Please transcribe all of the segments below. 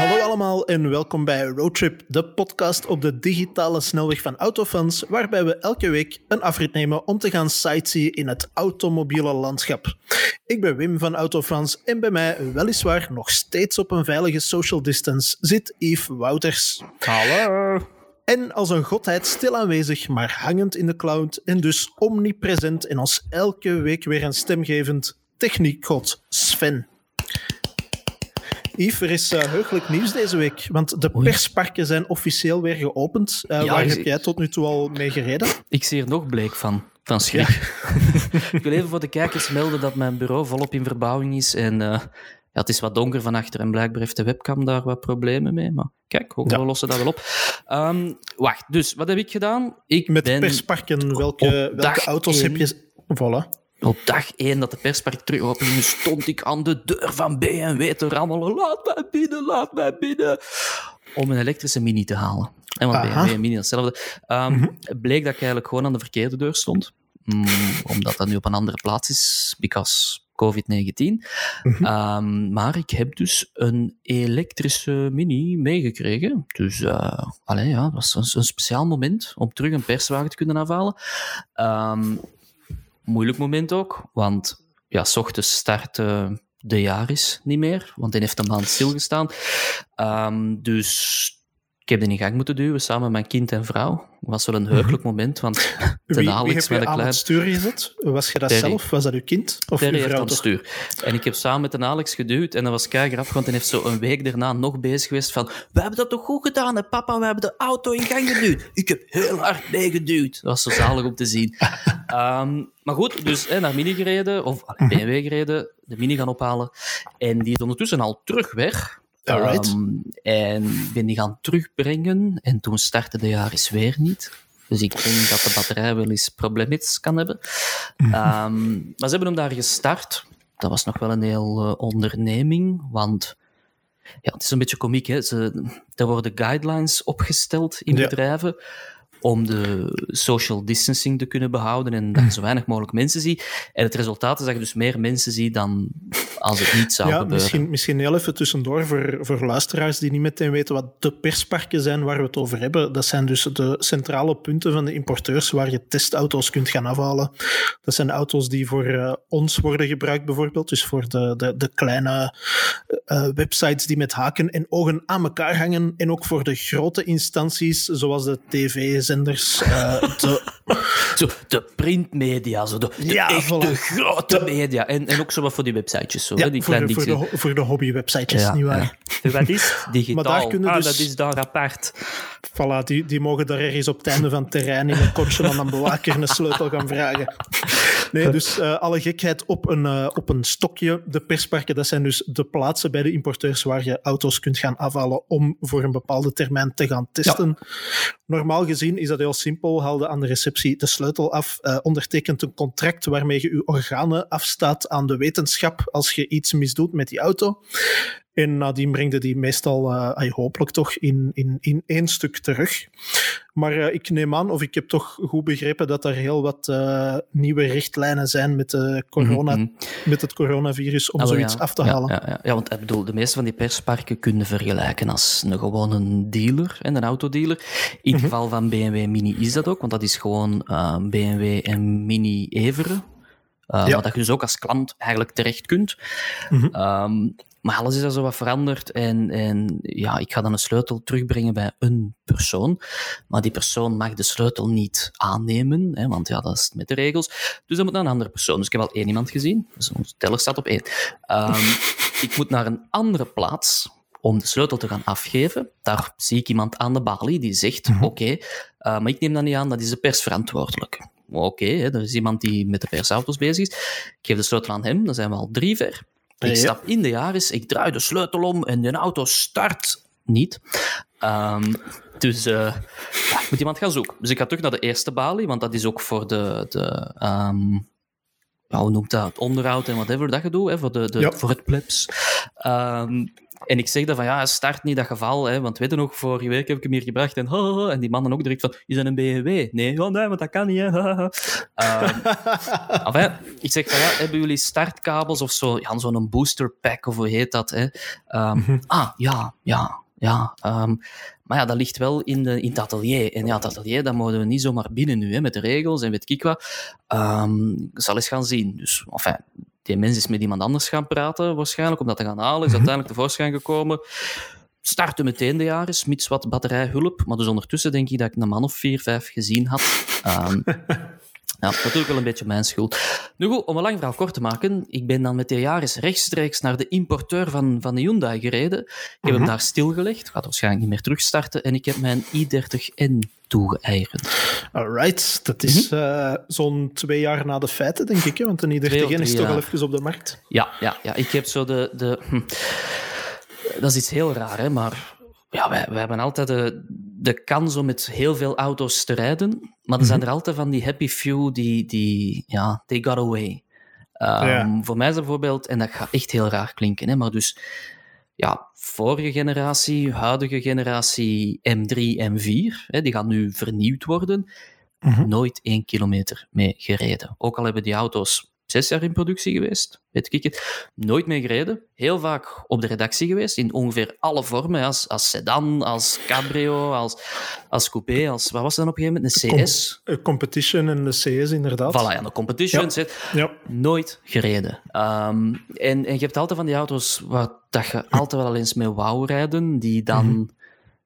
Hallo allemaal en welkom bij Roadtrip, de podcast op de digitale snelweg van Autofans, waarbij we elke week een afrit nemen om te gaan sightseeën in het automobiele landschap. Ik ben Wim van Autofans en bij mij, weliswaar nog steeds op een veilige social distance, zit Yves Wouters. Hallo. En als een godheid stil aanwezig, maar hangend in de cloud en dus omnipresent en ons elke week weer een stemgevend techniekgod Sven. Yves, er is uh, heugelijk nieuws deze week, want de persparken zijn officieel weer geopend. Uh, Ja, waar ik- heb jij tot nu toe al mee gereden? Ik zie er nog bleek van. Van schrik. ik wil even voor de kijkers melden dat mijn bureau volop in verbouwing is. En eh, ja, het is wat donker van achter en blijkbaar heeft de webcam daar wat problemen mee. Maar kijk, we Ja. lossen dat wel op. Ehm, wacht, dus wat heb ik gedaan? Ik Met ben persparken, welke, welke auto's heb je... Voilà. Op dag één dat de perspark terug open ging, stond ik aan de deur van BMW te rammelen. Laat mij binnen, laat mij binnen. Om een elektrische mini te halen. En want Aha. BMW en mini, hetzelfde. Het bleek dat ik eigenlijk gewoon aan de verkeerde deur stond. Mm, omdat dat nu op een andere plaats is, because COVID-19. Ehm, maar ik heb dus een elektrische mini meegekregen. Dus allee, ja, dat was een, een speciaal moment om terug een perswagen te kunnen afhalen. Ehm, moeilijk moment ook, want ja, s ochtends start de Jaris niet meer, want die heeft een maand stilgestaan. Ehm, dus heb die in gang moeten duwen samen met mijn kind en vrouw. Het was wel een heugelijk moment, want Mhm. Wie, ten wie Alex met een klein... het stuur gezet? Was je dat Terry. zelf? Was dat uw kind? Of Terry uw vrouw stuur. En ik heb samen met een Alex geduwd en dat was kei grappig, want hij heeft zo een week daarna nog bezig geweest van we hebben dat toch goed gedaan, hè, papa? We hebben de auto in gang geduwd. Ik heb heel hard meegeduwd. Dat was zo zalig om te zien. Ehm, maar goed, dus hè, naar Mini gereden, of allee, BMW gereden, de Mini gaan ophalen. En die is ondertussen al terug weg. Alright. Ehm, en ik ben die gaan terugbrengen en toen startte de Jaris weer niet. Dus ik denk dat de batterij wel eens problemiets kan hebben. Ehm, maar ze hebben hem daar gestart. Dat was nog wel een heel eh, onderneming, want ja, het is een beetje komiek. Hè? Ze, er worden guidelines opgesteld in Ja. bedrijven om de social distancing te kunnen behouden en dat je zo weinig mogelijk mensen ziet. En het resultaat is dat je dus meer mensen ziet dan als het niet zou Ja, gebeuren. misschien, misschien heel even tussendoor voor, voor luisteraars die niet meteen weten wat de persparken zijn waar we het over hebben. Dat zijn dus de centrale punten van de importeurs waar je testauto's kunt gaan afhalen. Dat zijn auto's die voor eh, ons worden gebruikt bijvoorbeeld, dus voor de, de, de kleine eh, websites die met haken en ogen aan elkaar hangen en ook voor de grote instanties zoals de tv-zenders, eh, de Zo, de printmedia, zo de, de Ja, echte voilà. grote media. En, en ook zo wat voor die websitejes, zo, hè, ja, die voor, de, kleine voor, de, voor de hobbywebsitejes, Ja, nietwaar? ja. Wat is digitaal? Maar daar kunnen ah, dus- dat is daar apart. Voilà, die, die mogen daar ergens op het einde van het terrein in een kortje aan een bewaker een sleutel gaan vragen. Nee, dus eh, alle gekheid op een, eh, op een stokje. De persparken, dat zijn dus de plaatsen bij de importeurs waar je auto's kunt gaan afhalen om voor een bepaalde termijn te gaan testen. Normaal gezien is dat heel simpel. Haal je aan de receptie de sleutel af, eh, ondertekent een contract waarmee je je organen afstaat aan de wetenschap als je iets misdoet met die auto. En nadien breng je die meestal, ay, hopelijk toch, in, in, in één stuk terug. Maar eh, ik neem aan, of ik heb toch goed begrepen, dat er heel wat eh, nieuwe richtlijnen zijn met, de corona, Mhm. met het coronavirus om Ah, zoiets ja. af te Ja, halen. Ja, ja, ja, want ik bedoel, de meeste van die persparken kunnen vergelijken als een gewone dealer, en een autodealer. In Mhm. het geval van BMW Mini is dat ook, want dat is gewoon BMW en Mini Everen. Ja. Wat dat je dus ook als klant eigenlijk terecht kunt. Mhm. Ehm, maar alles is al zo wat veranderd. En, en ja, ik ga dan een sleutel terugbrengen bij een persoon. Maar die persoon mag de sleutel niet aannemen, hè, want ja, dat is met de regels. Dus dat moet naar een andere persoon. Dus ik heb al één iemand gezien. Dus onze teller staat op één. Ehm, ik moet naar een andere plaats om de sleutel te gaan afgeven. Daar zie ik iemand aan de balie die zegt, oké, eh, maar ik neem dat niet aan, dat is de persverantwoordelijke. Oké, hè, er is iemand die met de persauto's bezig is. Ik geef de sleutel aan hem, dan zijn we al drie ver. Ik stap in de Yaris, ik draai de sleutel om en de auto start niet. Ehm, dus eh, ja, ik moet iemand gaan zoeken. Dus ik ga terug naar de eerste balie, want dat is ook voor de, de ja, hoe noemt dat, het onderhoud en whatever dat je doet, hè, voor, de, de, Ja. voor het plebs. Ehm, En ik zeg dan van, ja, start niet dat geval, hè, want weet je nog, vorige week heb ik hem hier gebracht en, en die mannen ook direct van, is dat een BMW? Nee, oh, nee, want dat kan niet, hè. um, enfin, ik zeg van, ja, hebben jullie startkabels of zo, ja, zo'n booster pack of hoe heet dat, hè? Um, Ah, ja, ja, ja. Um, maar ja, dat ligt wel in, de, in het atelier. En ja, het atelier, dat mogen we niet zomaar binnen nu, hè, met de regels en weet ik wat. Ik zal eens gaan zien. Dus, enfin, die mens is met iemand anders gaan praten, waarschijnlijk, om dat te gaan halen. Is uiteindelijk tevoorschijn gekomen. Startte meteen de jaren, mits wat batterijhulp. Maar dus ondertussen denk ik dat ik een man of vier, vijf gezien had. Um, Ja, natuurlijk wel een beetje mijn schuld. Nu goed, om een lang verhaal kort te maken, ik ben dan met de Yaris rechtstreeks naar de importeur van, van de Hyundai gereden. Ik heb hem Mhm. daar stilgelegd, gaat waarschijnlijk niet meer terugstarten, en ik heb mijn i30N toegeëigend. Alright, dat is Mhm. eh, zo'n twee jaar na de feiten, denk ik. Hè? Want een of i30N is toch al jaar. even op de markt. Ja, ja, ja, ik heb zo de... de hm. Dat is iets heel raar, hè, maar ja, wij, wij hebben altijd de, de kans om met heel veel auto's te rijden, maar er zijn er altijd van die happy few die, die ja, they got away. Ehm, Ja. Voor mij is bijvoorbeeld, en dat gaat echt heel raar klinken, hè, maar dus ja, vorige generatie, huidige generatie M3, M4, hè, die gaan nu vernieuwd worden, Mhm. nooit één kilometer mee gereden. Ook al hebben die auto's zes jaar in productie geweest, weet ik het, nooit mee gereden. Heel vaak op de redactie geweest, in ongeveer alle vormen, als, als sedan, als cabrio, als, als coupé, als, wat was dan op een gegeven moment, een CS? Eh, competition en de CS, inderdaad. Voilà, ja, de competitions, het, Ja. nooit gereden. Ehm, en, en je hebt altijd van die auto's waar dat je altijd wel eens mee wou rijden, die dan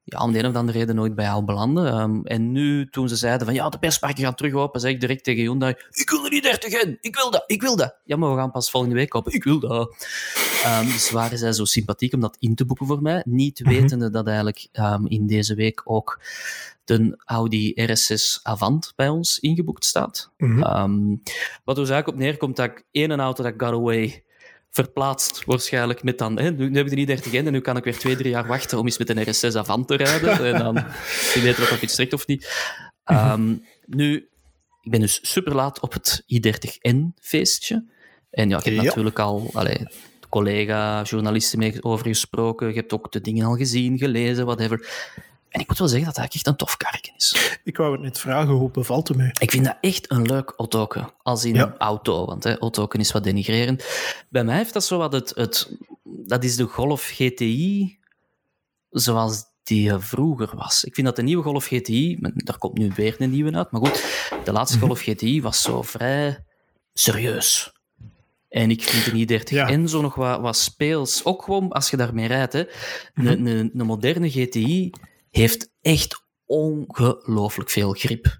ja, om de een of andere reden nooit bij jou belanden. Ehm, en nu, toen ze zeiden van ja, de persparken gaan terug open, zei ik direct tegen Hyundai, ik wil er niet 30 in, ik wil dat, ik wil dat. Ja, maar we gaan pas volgende week open, ik wil dat. Ehm, dus waren zij zo sympathiek om dat in te boeken voor mij, niet wetende dat eigenlijk ehm, in deze week ook de Audi RS6 Avant bij ons ingeboekt staat. Mhm. Ehm, wat er dus eigenlijk op neerkomt dat ik één auto dat got away verplaatst waarschijnlijk met dan... Hè, nu, nu heb ik de niet 30 in en nu kan ik weer twee, drie jaar wachten om eens met een RS6 Avant te rijden. en dan wie weet wat of iets trekt of niet. Ehm, nu, ik ben dus super laat op het i30N feestje. En ja, ik heb Ja. natuurlijk al allee, collega, journalisten mee over gesproken. Je hebt ook de dingen al gezien, gelezen, whatever. En ik moet wel zeggen dat dat echt een tof karken is. Ik wou het net vragen, hoe bevalt het mij? Ik vind dat echt een leuk autoke. Als in Ja. auto, want hè, autoken is wat denigrerend. Bij mij heeft dat zo wat het... het dat is de Golf GTI zoals die er vroeger was. Ik vind dat de nieuwe Golf GTI... Daar komt nu weer een nieuwe uit, maar goed. De laatste Golf GTI was zo vrij serieus. En ik vind de i30 Ja. zo nog wat, wat speels. Ook gewoon als je daarmee rijdt. Hè. Een, een, een moderne GTI heeft echt ongelooflijk veel grip.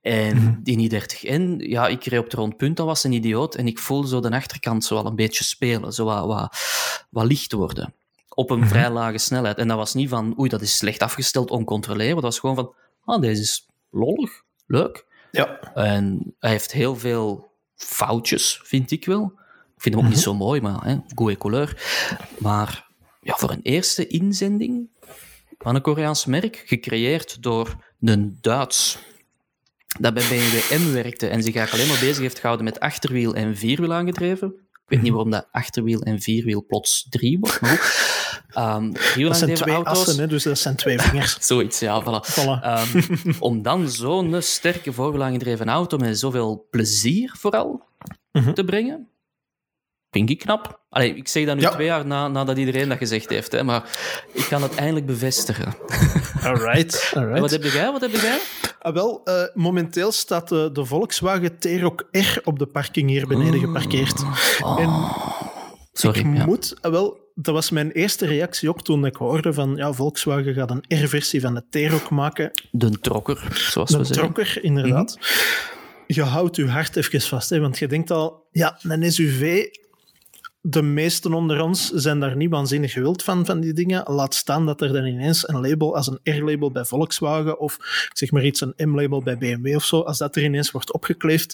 En die i30N, ja, ik reed op de rondpunt, dat was een idioot. En ik voelde zo de achterkant zo al een beetje spelen, zo wat, wat, wat licht worden. Op een vrij lage snelheid. En dat was niet van, oei, dat is slecht afgesteld, oncontroleerbaar. Dat was gewoon van, ah, deze is lollig, leuk. Ja. En hij heeft heel veel foutjes, vind ik wel. Ik vind hem ook niet zo mooi, maar hè, goede couleur. Maar ja, voor een eerste inzending van een Koreaans merk, gecreëerd door een Duits dat bij BMW M werkte en zich eigenlijk alleen maar bezig heeft gehouden met achterwiel en vierwiel aangedreven. Ik weet niet waarom dat achterwiel en vierwiel plots drie wordt, maar goed. Um, Dat zijn twee auto's, assen, hè, dus dat zijn twee vingers. Zoiets, ja, voilà. Voilà. Ehm, om dan zo'n sterke voorwielaangedreven auto met zoveel plezier vooral Mhm. te brengen, vind ik knap. Allee, ik zeg dat nu Ja. twee jaar na, nadat iedereen dat gezegd heeft, hè, maar ik kan het eindelijk bevestigen. Alright. En alright. Wat heb jij? Wat heb jij? Ah, wel, eh, momenteel staat de, de Volkswagen T-Roc R op de parking hier beneden geparkeerd. En Sorry. ik ja. moet, ah, wel, dat was mijn eerste reactie ook toen ik hoorde van ja, Volkswagen gaat een R-versie van de T-Roc maken. De trokker, zoals we zeggen. trokker, inderdaad. Je houdt je hart even vast, hè, want je denkt al, ja, een SUV, de meesten onder ons zijn daar niet waanzinnig gewild van, van die dingen. Laat staan dat er dan ineens een label als een R-label bij Volkswagen of zeg maar iets, een M-label bij BMW of zo, als dat er ineens wordt opgekleefd.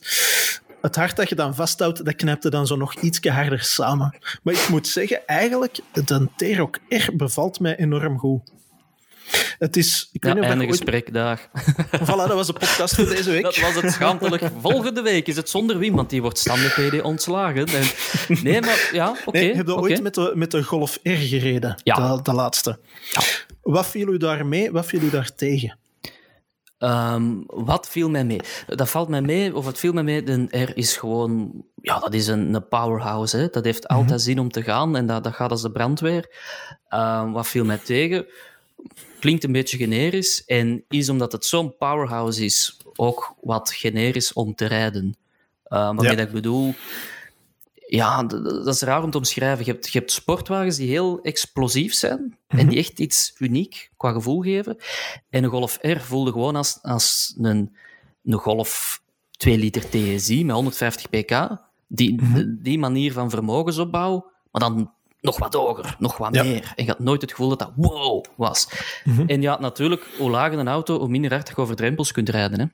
Het hart dat je dan vasthoudt, dat knijpt dan zo nog iets harder samen. Maar ik moet zeggen, eigenlijk, de T-Roc R bevalt mij enorm goed. Het is... Ik Ja, weet niet of einde dat ooit- gesprek. Voilà, dat was de podcast voor deze week. Dat was het schaamtelijk. Volgende week is het zonder Wim, want die wordt standaard PD ontslagen. En, nee, maar ja, oké. Nee, heb je ooit met de, met de Golf R gereden? Ja. De, de laatste. Ja. Wat viel u daar mee? Wat viel u daar tegen? Ehm, wat viel mij mee? Dat valt mij mee, of het viel mij mee, de R is gewoon... Ja, dat is een, een powerhouse. Hè. Dat heeft altijd zin om te gaan en dat, dat gaat als de brandweer. Ehm, wat viel mij tegen? Klinkt een beetje generisch en is omdat het zo'n powerhouse is, ook wat generisch om te rijden. Waarmee Ja. dat ik bedoel... Ja, dat is raar om te omschrijven. Je hebt, je hebt sportwagens die heel explosief zijn en die echt iets uniek qua gevoel geven. En een Golf R voelde gewoon als, als een, een Golf 2 liter TSI met 150 pk. Die, die manier van vermogensopbouw, maar dan nog wat hoger, nog wat Ja. meer. En je had nooit het gevoel dat dat wow was. En ja, natuurlijk, hoe lager een auto, hoe minder hard je over drempels kunt rijden. Hè.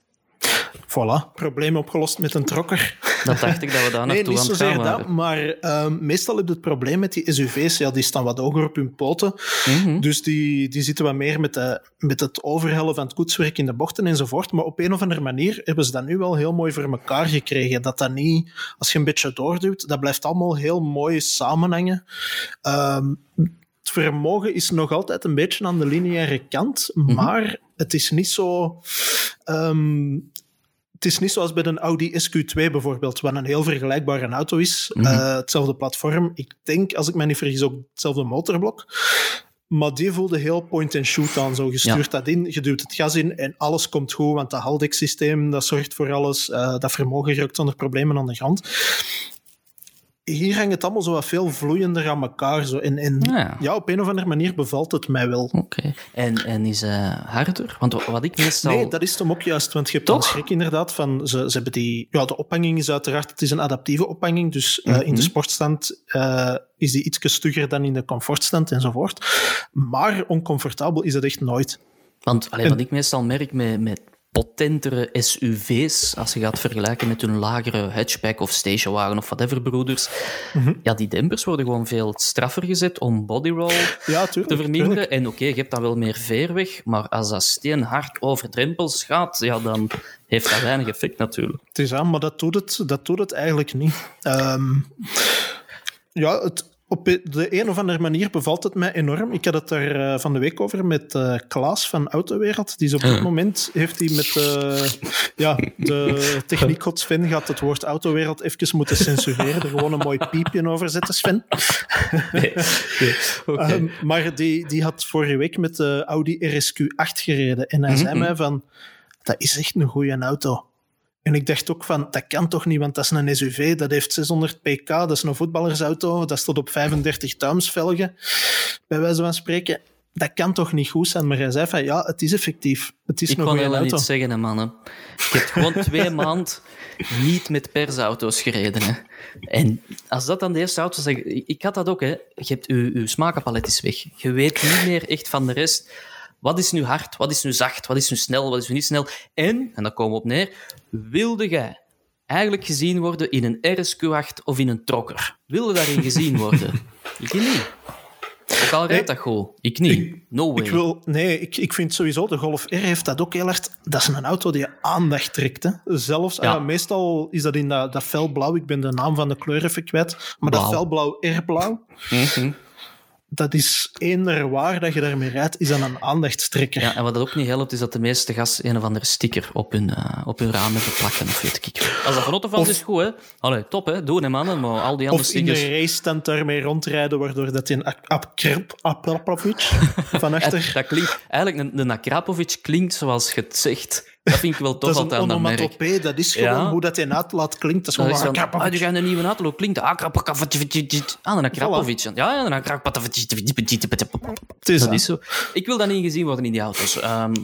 Voilà, probleem opgelost met een trokker. Dat dacht ik dat we daar Nee, naartoe niet aan het gaan zozeer dat, maar ehm, meestal heb je het probleem met die SUV's, ja, die staan wat hoger op hun poten. Mhm. Dus die, die zitten wat meer met, de, met het overhellen van het koetswerk in de bochten enzovoort. Maar op een of andere manier hebben ze dat nu wel heel mooi voor elkaar gekregen. Dat dat niet, als je een beetje doorduwt, dat blijft allemaal heel mooi samenhangen. Ehm, het vermogen is nog altijd een beetje aan de lineaire kant, maar het is niet zo. ehm, het is niet zoals bij een Audi SQ2 bijvoorbeeld, wat een heel vergelijkbare auto is. Eh, hetzelfde platform. Ik denk, als ik me niet vergis, ook hetzelfde motorblok. Maar die voelde heel point-and-shoot aan. Zo, je stuurt dat in, je duwt het gas in en alles komt goed, want dat Haldex-systeem dat zorgt voor alles. Eh, dat vermogen rukt zonder problemen aan de grond. Hier hangt het allemaal zo wat veel vloeiender aan elkaar. Zo. En, en Ah, ja. ja, op een of andere manier bevalt het mij wel. Oké. En, en is hij harder? Want wat ik meestal... Nee, dat is hem ook juist, want je hebt Toch? dan schrik inderdaad van, ze, ze hebben die, ja, de ophanging is uiteraard, het is een adaptieve ophanging, dus eh, in de sportstand eh, is die iets stugger dan in de comfortstand enzovoort. Maar oncomfortabel is het echt nooit. Want allee, wat ik meestal merk met, met potentere SUV's, als je gaat vergelijken met hun lagere hatchback of stationwagen of whatever broeders, Mhm. ja, die dempers worden gewoon veel straffer gezet om bodyroll Ja, tuurlijk. te verminderen. En oké, je hebt dan wel meer veerweg, maar als dat steenhard over drempels gaat, ja, dan heeft dat weinig effect natuurlijk. Het is aan, maar dat doet het, dat doet het eigenlijk niet. Ehm, ja, het, op de een of andere manier bevalt het mij enorm. Ik had het daar eh, van de week over met eh, Klaas van Autowereld. Die is op dit moment heeft hij met eh, ja, de techniekgod Sven gaat het woord Autowereld even moeten censureren. Er gewoon een mooi piepje over zetten, Sven. Ehm, maar die, die had vorige week met de Audi RSQ8 gereden. En hij zei mij van, dat is echt een goede auto. En ik dacht ook van, dat kan toch niet, want dat is een SUV, dat heeft 600 pk, dat is een voetballersauto, dat staat op 35 tums velgen, bij wijze van spreken. Dat kan toch niet goed zijn? Maar hij zei van, ja, het is effectief. Het is Ik kon helemaal niet zeggen, hè, mannen. Ik heb gewoon twee maanden niet met persauto's gereden. Hè. En als dat dan de eerste auto is, ik, ik had dat ook. Hè. Je hebt je, je smakenpalet is weg. Je weet niet meer echt van de rest. Wat is nu hard? Wat is nu zacht? Wat is nu snel? Wat is nu niet snel? En, en daar komen we op neer, wilde jij eigenlijk gezien worden in een RSQ8 of in een trokker? Wilde daarin gezien worden? Ik niet. Ook al rijdt dat goed. Ik niet. No way. Ik wil, nee, ik, ik vind sowieso, de Golf R heeft dat ook heel erg... Dat is een auto die je aandacht trekt. Hè. Zelfs, Ja. ah, meestal is dat in dat, dat felblauw. Ik ben de naam van de kleur even kwijt. Maar dat Blauw. felblauw R-blauw, Mhm. Dat is eender waar dat je daarmee rijdt, is dan een aandachtstrekker. Ja, en wat dat ook niet helpt, is dat de meeste gas een of andere sticker op hun, eh, op hun raam hebben plakken, of weet ik. Als dat van Otto Of- is goed, hè. Allee, top, hè. Doen, hè, mannen. Maar al die andere Of in de stickers... racestand daarmee rondrijden, waardoor dat een Akrapovic van achter... dat klinkt... Eigenlijk, een Akrapovic klinkt zoals je het zegt. Dat vind ik wel tof Dat is altijd aan dat merk. onomatopee, dat is gewoon Ja. hoe dat in uitlaat klinkt. Dat is Dat gewoon is ah, die gaan een nieuwe hoe klinkt Akrapovic. Ah, een Akrapovic. Ja, ja, is Dat dat. is zo. Ik wil dat niet gezien worden in die auto's. Ehm,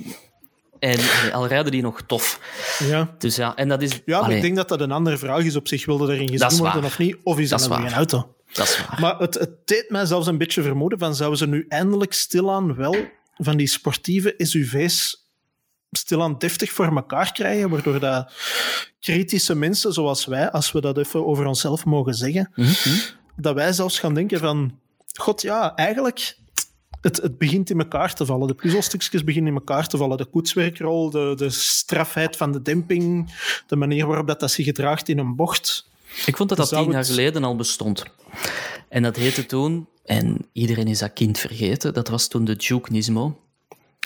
en al rijden die nog tof. Ja. Dus ja, en dat is... Ja, maar ik denk dat dat een andere vraag is op zich. Wilde erin Dat gezien is worden of niet? Of is Dat dat, is een auto? Dat is waar. Maar het, het deed mij zelfs een beetje vermoeden van zouden ze nu eindelijk stilaan wel van die sportieve SUV's stilaan deftig voor elkaar krijgen, waardoor dat kritische mensen zoals wij, als we dat even over onszelf mogen zeggen, Mhm. dat wij zelfs gaan denken van god ja, eigenlijk het, het begint in elkaar te vallen. De puzzelstukjes beginnen in elkaar te vallen. De koetswerkrol, de, de strafheid van de demping, de manier waarop dat, dat zich gedraagt in een bocht. Ik vond dat dat Zou tien jaar geleden al bestond. En dat heette toen, en iedereen is dat kind vergeten, dat was toen de Duke Nismo.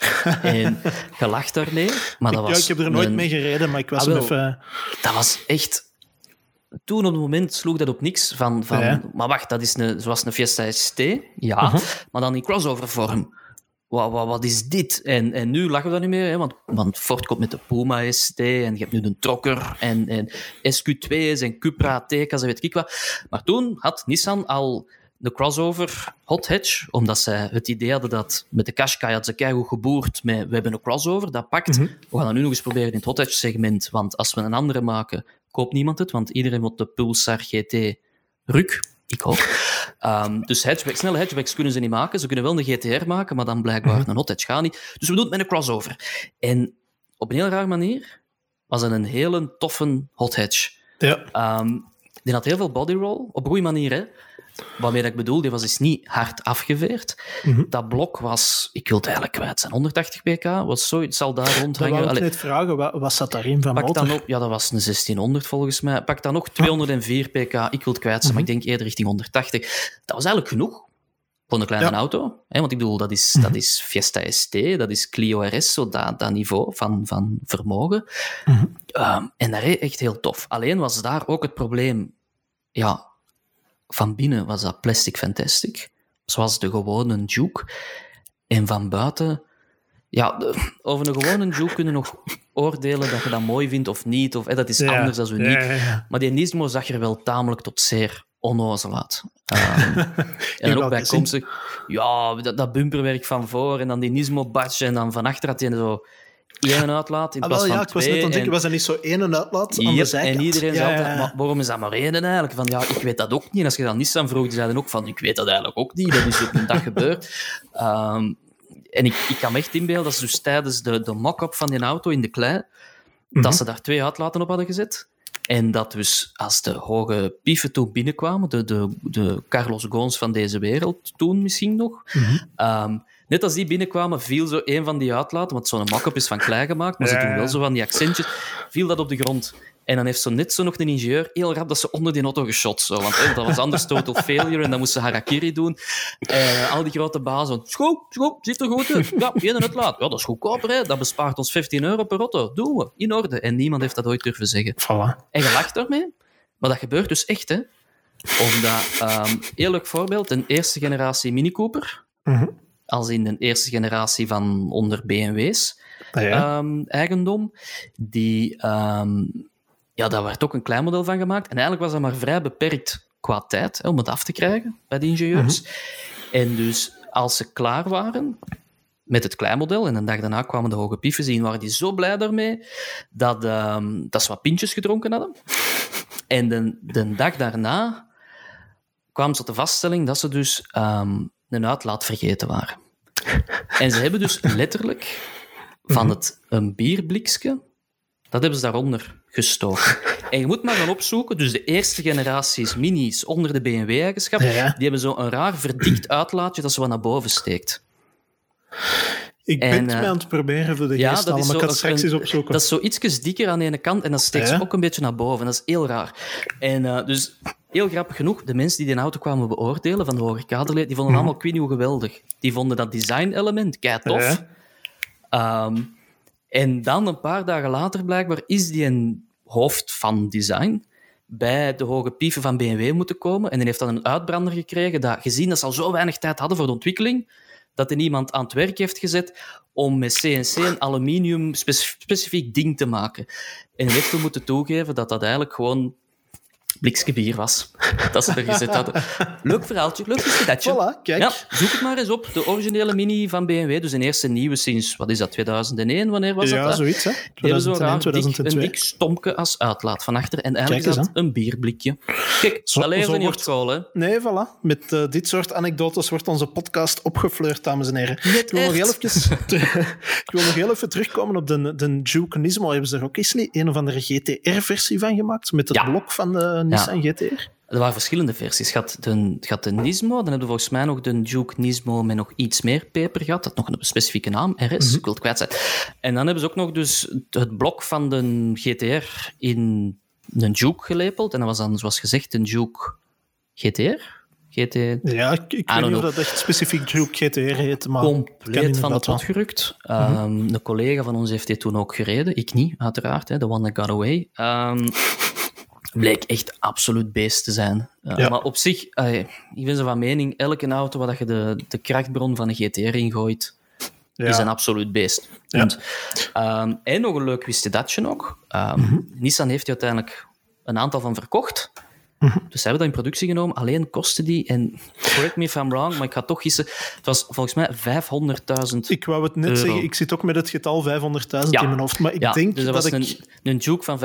en je lacht daarmee, maar dat was... ja, ik heb er nooit een- mee gereden, maar ik was Ah, wel. even... Dat was echt... Toen op het moment sloeg dat op niks van... van Ja. Maar wacht, dat is een, zoals een Fiesta ST, ja, Mhm. maar dan in crossover vorm. Wat, wat, wat is dit? En, en nu lachen we daar niet meer, hè, want, want Ford komt met de Puma ST en je hebt nu de Trokker en, en SQ2's en Cupra Tecas en weet ik wat. Maar toen had Nissan al de crossover hot hatch, omdat zij het idee hadden dat met de Qashqai had ze keigoed geboerd met we hebben een crossover, dat pakt. We gaan dat nu nog eens proberen in het hot hatch segment, want als we een andere maken, koopt niemand het, want iedereen wil de Pulsar GT Ruk. Ik ook. Ehm, dus hatchback, snelle hatchbacks kunnen ze niet maken. Ze kunnen wel een GTR maken, maar dan blijkbaar een hot hatch gaat niet. Dus we doen het met een crossover. En op een heel raar manier was het een hele toffe hot hatch. Ja. Ehm, die had heel veel body roll, op een goede manier. Hè? Waarmee dat ik bedoel, die was dus niet hard afgeveerd. Mhm. Dat blok was, ik wil het eigenlijk kwijt zijn, 180 pk, was zo, het zal daar rondhangen. ik Allee, net vragen, wat, wat zat daarin van Pak motor? dan op, ja, dat was een 1600 volgens mij. Pak dan nog 204 pk. Ik wil het kwijt zijn, maar ik denk eerder richting 180. Dat was eigenlijk genoeg voor een kleine Ja. auto. Hè? Want ik bedoel, dat is, dat is Fiesta ST, dat is Clio RS, zo dat, dat niveau van, van vermogen. Ehm, en dat reed echt heel tof. Alleen was daar ook het probleem, ja, van binnen was dat plastic fantastic, zoals de gewone Duke. En van buiten, ja, de- over een gewone Duke kunnen nog oordelen dat je dat mooi vindt of niet, of dat is Ja. anders dan uniek. Ja. Maar die Nismo zag er wel tamelijk tot zeer onnozel uit. Ehm, en dan ook bijkomstig, ja, dat, dat bumperwerk van voor en dan die Nismo-badge en dan van achter had je zo één uitlaat in Ah, plaats ja, van ik was twee. net aan denken, was er niet zo één uitlaat aan de zijkant? en iedereen Ja, zei altijd, ja. maar waarom is dat maar één eigenlijk? Van ja, ik weet dat ook niet. En als je dan Nissan vroeg, die zeiden ook van, ik weet dat eigenlijk ook niet. Dat is op een dag gebeurd. Ehm, en ik, ik kan me echt inbeelden dat ze dus tijdens de, de mock-up van die auto in de klei, Mhm. dat ze daar twee uitlaten op hadden gezet. En dat dus als de hoge pieven toen binnenkwamen, de, de, de Carlos Goons van deze wereld toen misschien nog, Mhm. Ehm, net als die binnenkwamen, viel zo een van die uitlaten, want zo'n mock-up is van klei gemaakt, maar ze doen wel zo van die accentjes, viel dat op de grond. En dan heeft zo net zo nog een ingenieur heel rap dat ze onder die auto geschot. Zo, want eh, dat was anders total failure en dan moest ze harakiri doen. Eh, al die grote bazen, schoon, schoon, ziet er goed uit. Ja, geen uitlaat. Ja, dat is goedkoper, hè. dat bespaart ons 15 euro per auto. Doen we, in orde. En niemand heeft dat ooit durven zeggen. Voilà. En je lacht daarmee, maar dat gebeurt dus echt, hè. Omdat, ehm heel leuk voorbeeld, een eerste generatie Mini Cooper, Mhm. Als in de eerste generatie van onder BMW's, Ah, ja. ehm, eigendom, die, ehm, ja, daar werd ook een klein model van gemaakt. En eigenlijk was dat maar vrij beperkt qua tijd hè, om het af te krijgen bij de ingenieurs. En dus als ze klaar waren met het kleinmodel en een dag daarna kwamen de hoge pieven zien, waren die zo blij daarmee dat, ehm, dat ze wat pintjes gedronken hadden. En de, de dag daarna kwamen ze tot de vaststelling dat ze dus een uitlaat vergeten waren. En ze hebben dus letterlijk van het een bierblikske, dat hebben ze daaronder gestoken. En je moet maar gaan opzoeken, dus de eerste generaties minis onder de BMW-eigenschap, Ja, ja. die hebben zo een raar verdikt uitlaatje dat zo wat naar boven steekt. Ik ben en, het eh, mij aan het proberen voor de Ja, geest maar ik ga het straks een- eens opzoeken. dat is zo ietsjes dikker aan de ene kant en dat steekt Ja. ook een beetje naar boven. Dat is heel raar. En eh, dus, heel grappig genoeg, de mensen die die auto kwamen beoordelen van de hoge kaderleden, die vonden Mhm. allemaal Queen geweldig. Die vonden dat design-element kei tof. Ja. Ehm, en dan een paar dagen later, blijkbaar, is die een hoofd van design bij de hoge pieven van BMW moeten komen. En die heeft dan een uitbrander gekregen dat, gezien dat ze al zo weinig tijd hadden voor de ontwikkeling, dat er iemand aan het werk heeft gezet om met CNC een aluminium spec- specifiek ding te maken. En heeft toen moeten toegeven dat dat eigenlijk gewoon blikske bier was. Dat ze er gezet hadden. Leuk verhaaltje, leuk geschiedatje. Voilà, kijk. Ja, zoek het maar eens op. De originele Mini van BMW, dus een eerste nieuwe sinds, wat is dat, 2001? Wanneer was ja, dat? hè? zoiets, hè? Die hebben zo'n 2001, raar dik, een 2002. dik stompje als uitlaat van achter. En eigenlijk is dat een bierblikje. Kijk, Zo- dat wordt- school, hè. Nee, voilà. Met eh, dit soort anekdotes wordt onze podcast opgefleurd, dames en heren. ik, wil nog heel even, ik wil nog heel even terugkomen op de, de Duke Nismo. Hebben ze er ook eens niet een of andere GTR-versie van gemaakt? Met het Ja. blok van de Nissan GTR? Er waren verschillende versies. Had, de, had de Nismo, dan hebben we volgens mij nog de Duke Nismo met nog iets meer peper gehad. Dat had nog een specifieke naam, RS, mm -hmm. ik wil het kwijt zijn. En dan hebben ze ook nog dus het blok van de GTR in een Duke gelepeld. En dat was dan, zoals gezegd, een Duke GTR. GT... Ja, ik, ik weet niet of dat echt specifiek Duke GTR heet, maar... Compleet van het pot gerukt. Um, mm -hmm. Een collega van ons heeft dit toen ook gereden. Ik niet, uiteraard. De one that got away. Um, bleek echt absoluut beest te zijn. Uh, ja. Maar op zich, uh, ik ben zo van mening, elke auto waar je de, de krachtbron van een GTR ingooit, ja. is een absoluut beest. Ja. En, um, en nog een leuk wist datje nog. Um, mm -hmm. Nissan heeft uiteindelijk een aantal van verkocht. Mm -hmm. Dus ze hebben dat in productie genomen. Alleen kostte die, en correct me if I'm wrong, maar ik ga toch gissen, het was volgens mij 500.000 Ik wou het net euro. zeggen, ik zit ook met het getal 500.000 ja. in mijn hoofd, maar ik ja, denk dus dat, dat was ik... een, een Juke van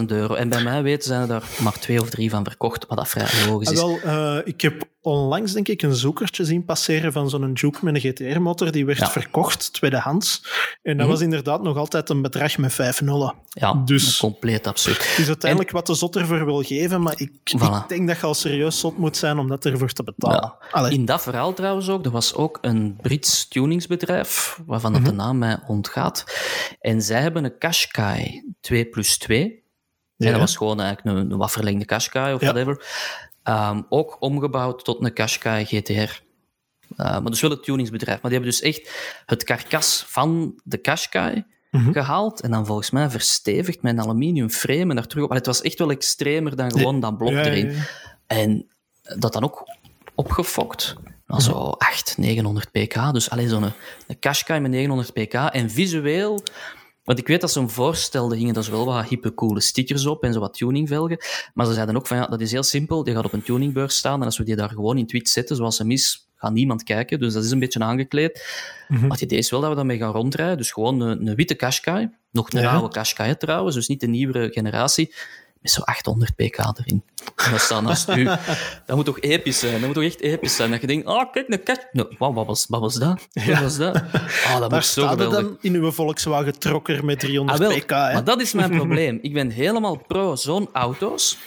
500.000 euro. En bij mij weten zijn er daar maar twee of drie van verkocht, wat dat vrij logisch is. Ah, wel, uh, ik heb onlangs denk ik een zoekertje zien passeren van zo'n Juke met een GTR-motor. Die werd ja. verkocht, tweedehands. En dat mm -hmm. was inderdaad nog altijd een bedrag met vijf nullen. Ja, dus, compleet absurd. Het is uiteindelijk en... wat de zot ervoor wil geven, maar ik, voilà. ik, denk dat je al serieus zot moet zijn om dat ervoor te betalen. Ja. In dat verhaal trouwens ook, er was ook een Brits tuningsbedrijf, waarvan mm -hmm. de naam mij ontgaat. En zij hebben een Qashqai 2 plus 2. Ja. En dat was gewoon eigenlijk een, een wat verlengde Qashqai of ja. whatever. Um, ook omgebouwd tot een Qashqai GTR. Uh, maar dus wel het tuningsbedrijf. Maar die hebben dus echt het karkas van de Qashqai mm -hmm. gehaald en dan volgens mij verstevigd met een aluminium frame en daar terug op. Allee, het was echt wel extremer dan gewoon ja. dat blok ja, erin. Ja, en dat dan ook opgefokt. Nou, zo 8, 900 pk. Dus alleen zo'n een Qashqai met 900 pk. En visueel want ik weet dat ze hem voorstelden, hingen er dus wel wat hippe, coole stickers op en zo wat tuningvelgen. Maar ze zeiden ook van, ja, dat is heel simpel. Die gaat op een tuningbeurs staan en als we die daar gewoon in tweet zetten, zoals hem is, gaat niemand kijken. Dus dat is een beetje aangekleed. Mm -hmm. Maar het idee is wel dat we daarmee gaan rondrijden. Dus gewoon een, een witte Qashqai. Nog een ja. oude Qashqai trouwens, dus niet de nieuwere generatie met zo'n 800 pk erin. En dat staat naast u. Dat moet toch episch zijn? Dat moet toch echt episch zijn? Dat je denkt, oh, kijk, een kat. No, wow, wat, was, wat was dat? Wat ja. was dat? Oh, dat Daar staat het dan in uw Volkswagen Trokker met 300 ah, wel, pk. Hè? Maar dat is mijn probleem. Ik ben helemaal pro zo'n auto's.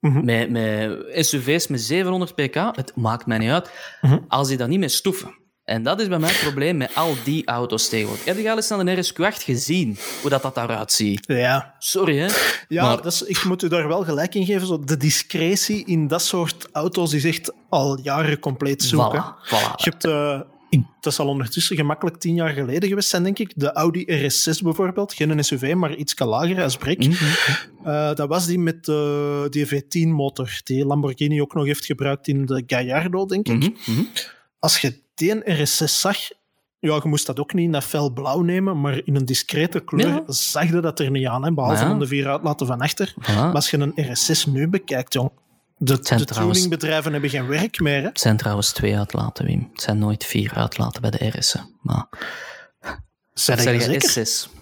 Mm -hmm. met, met SUV's met 700 pk. Het maakt mij niet uit. Mm -hmm. Als die dat niet mee stoeven. En dat is bij mij het probleem met al die auto's tegenwoordig. Heb je al eens naar een RSQ8 gezien, hoe dat, dat daaruit ziet? Ja. Sorry, hè? Ja, maar... dat is, ik moet u daar wel gelijk in geven. Zo, de discretie in dat soort auto's is echt al jaren compleet zoek. Voilà, voilà. Je hebt... Uh, ik, dat zal ondertussen gemakkelijk tien jaar geleden geweest zijn, denk ik. De Audi RS6 bijvoorbeeld. Geen SUV, maar iets lager als brek. Mm -hmm. uh, dat was die met uh, die V10-motor, die Lamborghini ook nog heeft gebruikt in de Gallardo, denk ik. Mm -hmm. Als je die RS6 zag, ja, je moest dat ook niet in dat fel blauw nemen, maar in een discrete kleur ja. zag je dat er niet aan, hè, behalve ja. de vier uitlaten van achter. Ja. Maar als je een RS6 nu bekijkt, jong, de, de tuningbedrijven hebben geen werk meer. Hè? Het zijn trouwens twee uitlaten, Wim. Het zijn nooit vier uitlaten bij de RS'en. Maar... Zeg je S6?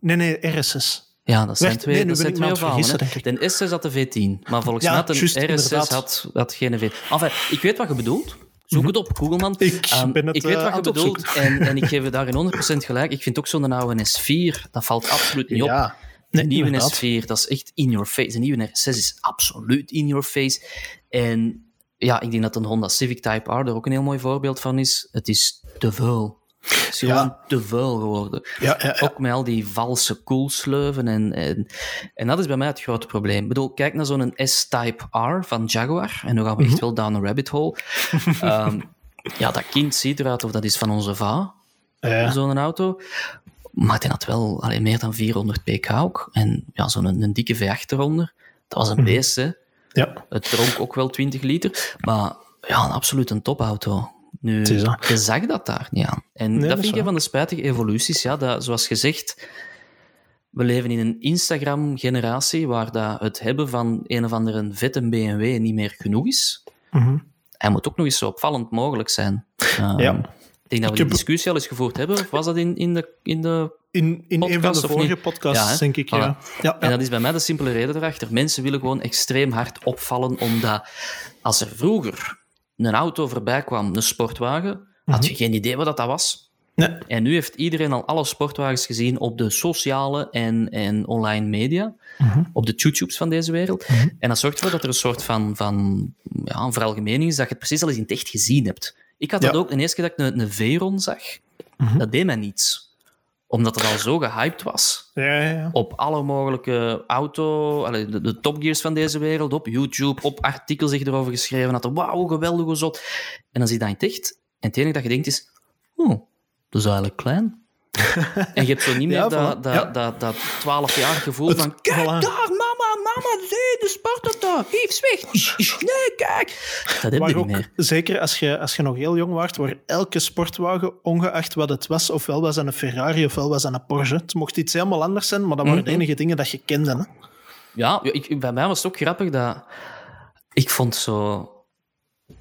Nee, nee, RS6. Ja, dat zijn Werd, twee, nee, dat zijn twee. De S6 had de V10, maar volgens mij had een RS6 had, had geen V10. Enfin, ik weet wat je bedoelt. Zoek het op, Google man. Ik, um, ben het, ik weet uh, wat je bedoelt en, en, ik geef je daarin 100% gelijk. Ik vind ook zo'n oude S4, dat valt absoluut niet ja. op. De nee, nieuwe inderdaad. S4, dat is echt in your face. De nieuwe S6 is absoluut in your face. En ja, ik denk dat een Honda Civic Type R er ook een heel mooi voorbeeld van is. Het is te vuil. Het is gewoon ja. te vuil geworden. Ja, ja, ook met al die valse koelsleuven. En, en, en dat is bij mij het grote probleem. Ik bedoel, kijk naar zo'n S-Type R van Jaguar. En dan gaan we echt wel down a rabbit hole. um, ja, dat kind ziet eruit of dat is van onze va. Zo'n auto. Maar die had wel allee, meer dan 400 pk ook. En ja, zo'n een, een dikke V8 eronder. Dat was een beest, hè. Ja. Het dronk ook wel 20 liter. Maar ja, absoluut een topauto. Nu, je zag dat daar niet aan. En nee, dat, dat vind ik van de spijtige evoluties. Ja, dat, zoals gezegd, we leven in een Instagram-generatie waar dat het hebben van een of andere vette BMW niet meer genoeg is. Mm -hmm. Hij moet ook nog eens zo opvallend mogelijk zijn. Um, ja. Ik denk dat we die discussie al eens gevoerd hebben. Of was dat in, in de, in de in, in een van de vorige podcasts, ja, denk ik. Ja. Voilà. Ja, en dat is bij mij de simpele reden erachter. Mensen willen gewoon extreem hard opvallen, omdat als er vroeger een auto voorbij kwam, een sportwagen, had je geen idee wat dat was. Nee. En nu heeft iedereen al alle sportwagens gezien op de sociale en, en online media, Mhm. op de YouTubes van deze wereld. En dat zorgt ervoor dat er een soort van, van ja, een veralgemening is dat je het precies al eens in het echt gezien hebt. Ik had dat ook de eerste keer dat ik een, een Veyron zag. Mhm. Dat deed mij niets. Omdat het al zo gehyped was Ja, ja, ja. op alle mogelijke auto, allee, de, de topgears van deze wereld, op YouTube, op artikels zich erover geschreven had. Wauw, geweldig, zot. En dan zie je dat in het echt. En het enige dat je denkt is, oh, dat is eigenlijk klein. en je hebt zo niet meer dat, dat, dat, dat 12 jaar gevoel Het- van, kijk voilà. daar, mama, zie, de Sparta, Yves, weg. Ish, Nee, kijk. Dat heb je Maar niet ook, meer. zeker als je, als je nog heel jong was, waar elke sportwagen, ongeacht wat het was, ofwel was het een Ferrari ofwel was het een Porsche. Het mocht iets helemaal anders zijn, maar dat waren de Mhm. enige dingen dat je kende. Hè? Ja, ik, bij mij was het ook grappig dat... Ik vond zo...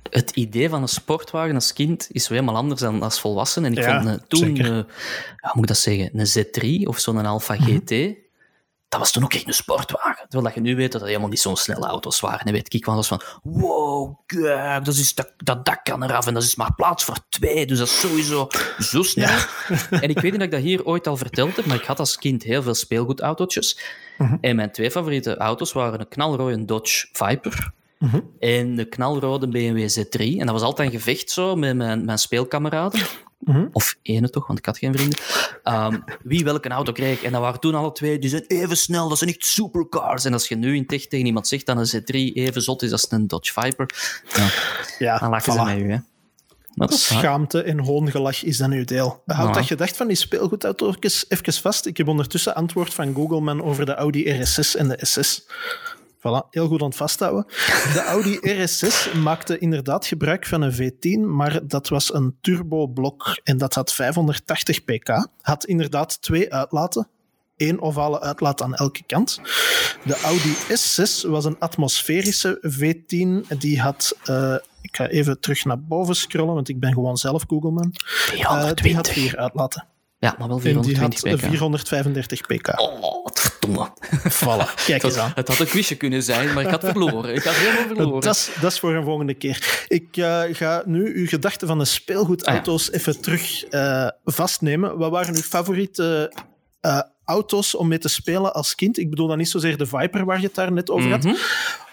Het idee van een sportwagen als kind is zo helemaal anders dan als volwassen. En ik Ja, vond eh, toen, eh, ja, moet ik dat zeggen, een Z3 of zo'n Alfa Mhm. GT, dat was toen ook echt een sportwagen. Terwijl dat je nu weet dat dat helemaal niet zo'n snelle auto's waren. En weet ik, was van, wow, kijk, dat, is, dat, dat dak kan eraf en dat is maar plaats voor twee. Dus dat is sowieso zo snel. En ik weet niet of ik dat hier ooit al verteld heb, maar ik had als kind heel veel speelgoedautootjes. Mhm. En mijn twee favoriete auto's waren een knalrode Dodge Viper Mhm. en de knalrode BMW Z3. En dat was altijd een gevecht zo met mijn, mijn speelkameraden. Mhm. Of ene toch, want ik had geen vrienden. Ehm, wie welke auto kreeg. En dat waren toen alle twee, die zijn even snel, dat zijn echt supercars. En als je nu in tech tegen iemand zegt dat een Z3 even zot is als een Dodge Viper, ja, Ja, dan lachen ze met u. Hè. Dat. Schaamte en hoongelach is dan uw deel. Houd Ja. dat gedacht van die speelgoedauto's even vast. Ik heb ondertussen antwoord van Google Man over de Audi RS6 en de S6. Voilà, heel goed aan het vasthouden. De Audi RS6 maakte inderdaad gebruik van een V10, maar dat was een turboblok en dat had 580 pk. Had inderdaad twee uitlaten. Eén ovale uitlaat aan elke kant. De Audi S6 was een atmosferische V10. Die had... eh, ik ga even terug naar boven scrollen, want ik ben gewoon zelf Googleman. Eh, die had 420. vier uitlaten. Ja, maar wel En die had 420 pk. 435 pk. Oh, wat verdomme. Voilà, kijk eens aan. Het had een quizje kunnen zijn, maar ik had verloren. Ik had helemaal verloren. Dat is, dat is voor een volgende keer. Ik eh, ga nu uw gedachten van de speelgoedauto's even terug eh, vastnemen. Wat waren uw favoriete eh, auto's om mee te spelen als kind? Ik bedoel dan niet zozeer de Viper waar je het daar net over had. Mhm.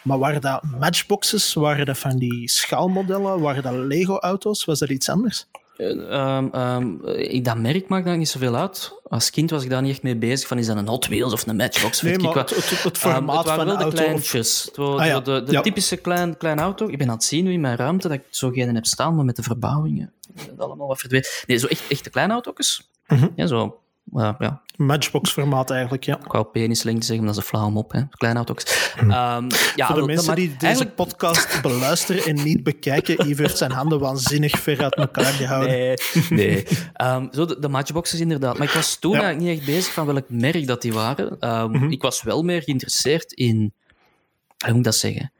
Maar waren dat matchboxes? Waren dat van die schaalmodellen? Waren dat Lego-auto's? Was dat iets anders? Ehm, ehm, ik, dat merk maakt daar niet zoveel uit. Als kind was ik daar niet echt mee bezig. Van, is dat een Hot Wheels of een Matchbox? Nee, maar wat. het, het, het Ehm, formaat het van wel de de auto. kleintjes. Ah, ja. De, de Ja. typische klein, klein auto. Ik ben aan het zien nu in mijn ruimte dat ik zo geen heb staan, maar met de verbouwingen. Dat allemaal wat verdwenen. Nee, zo echt, echte kleine auto's. Mhm. Ja, zo. Eh, ja, Matchbox-formaat eigenlijk, ja. ik wou penislengte zeggen, maar dat is een flauw op. Hè. Kleine auto's. Ehm, ja, Hm. Voor de dat mensen die deze eigenlijk- podcast beluisteren en niet bekijken, Yves heeft zijn handen waanzinnig ver uit elkaar gehouden. Nee, nee. Ehm, zo de, de matchboxes inderdaad. Maar ik was toen Ja. eigenlijk niet echt bezig van welk merk dat die waren. Ehm, Mhm. Ik was wel meer geïnteresseerd in... Hoe moet ik dat zeggen?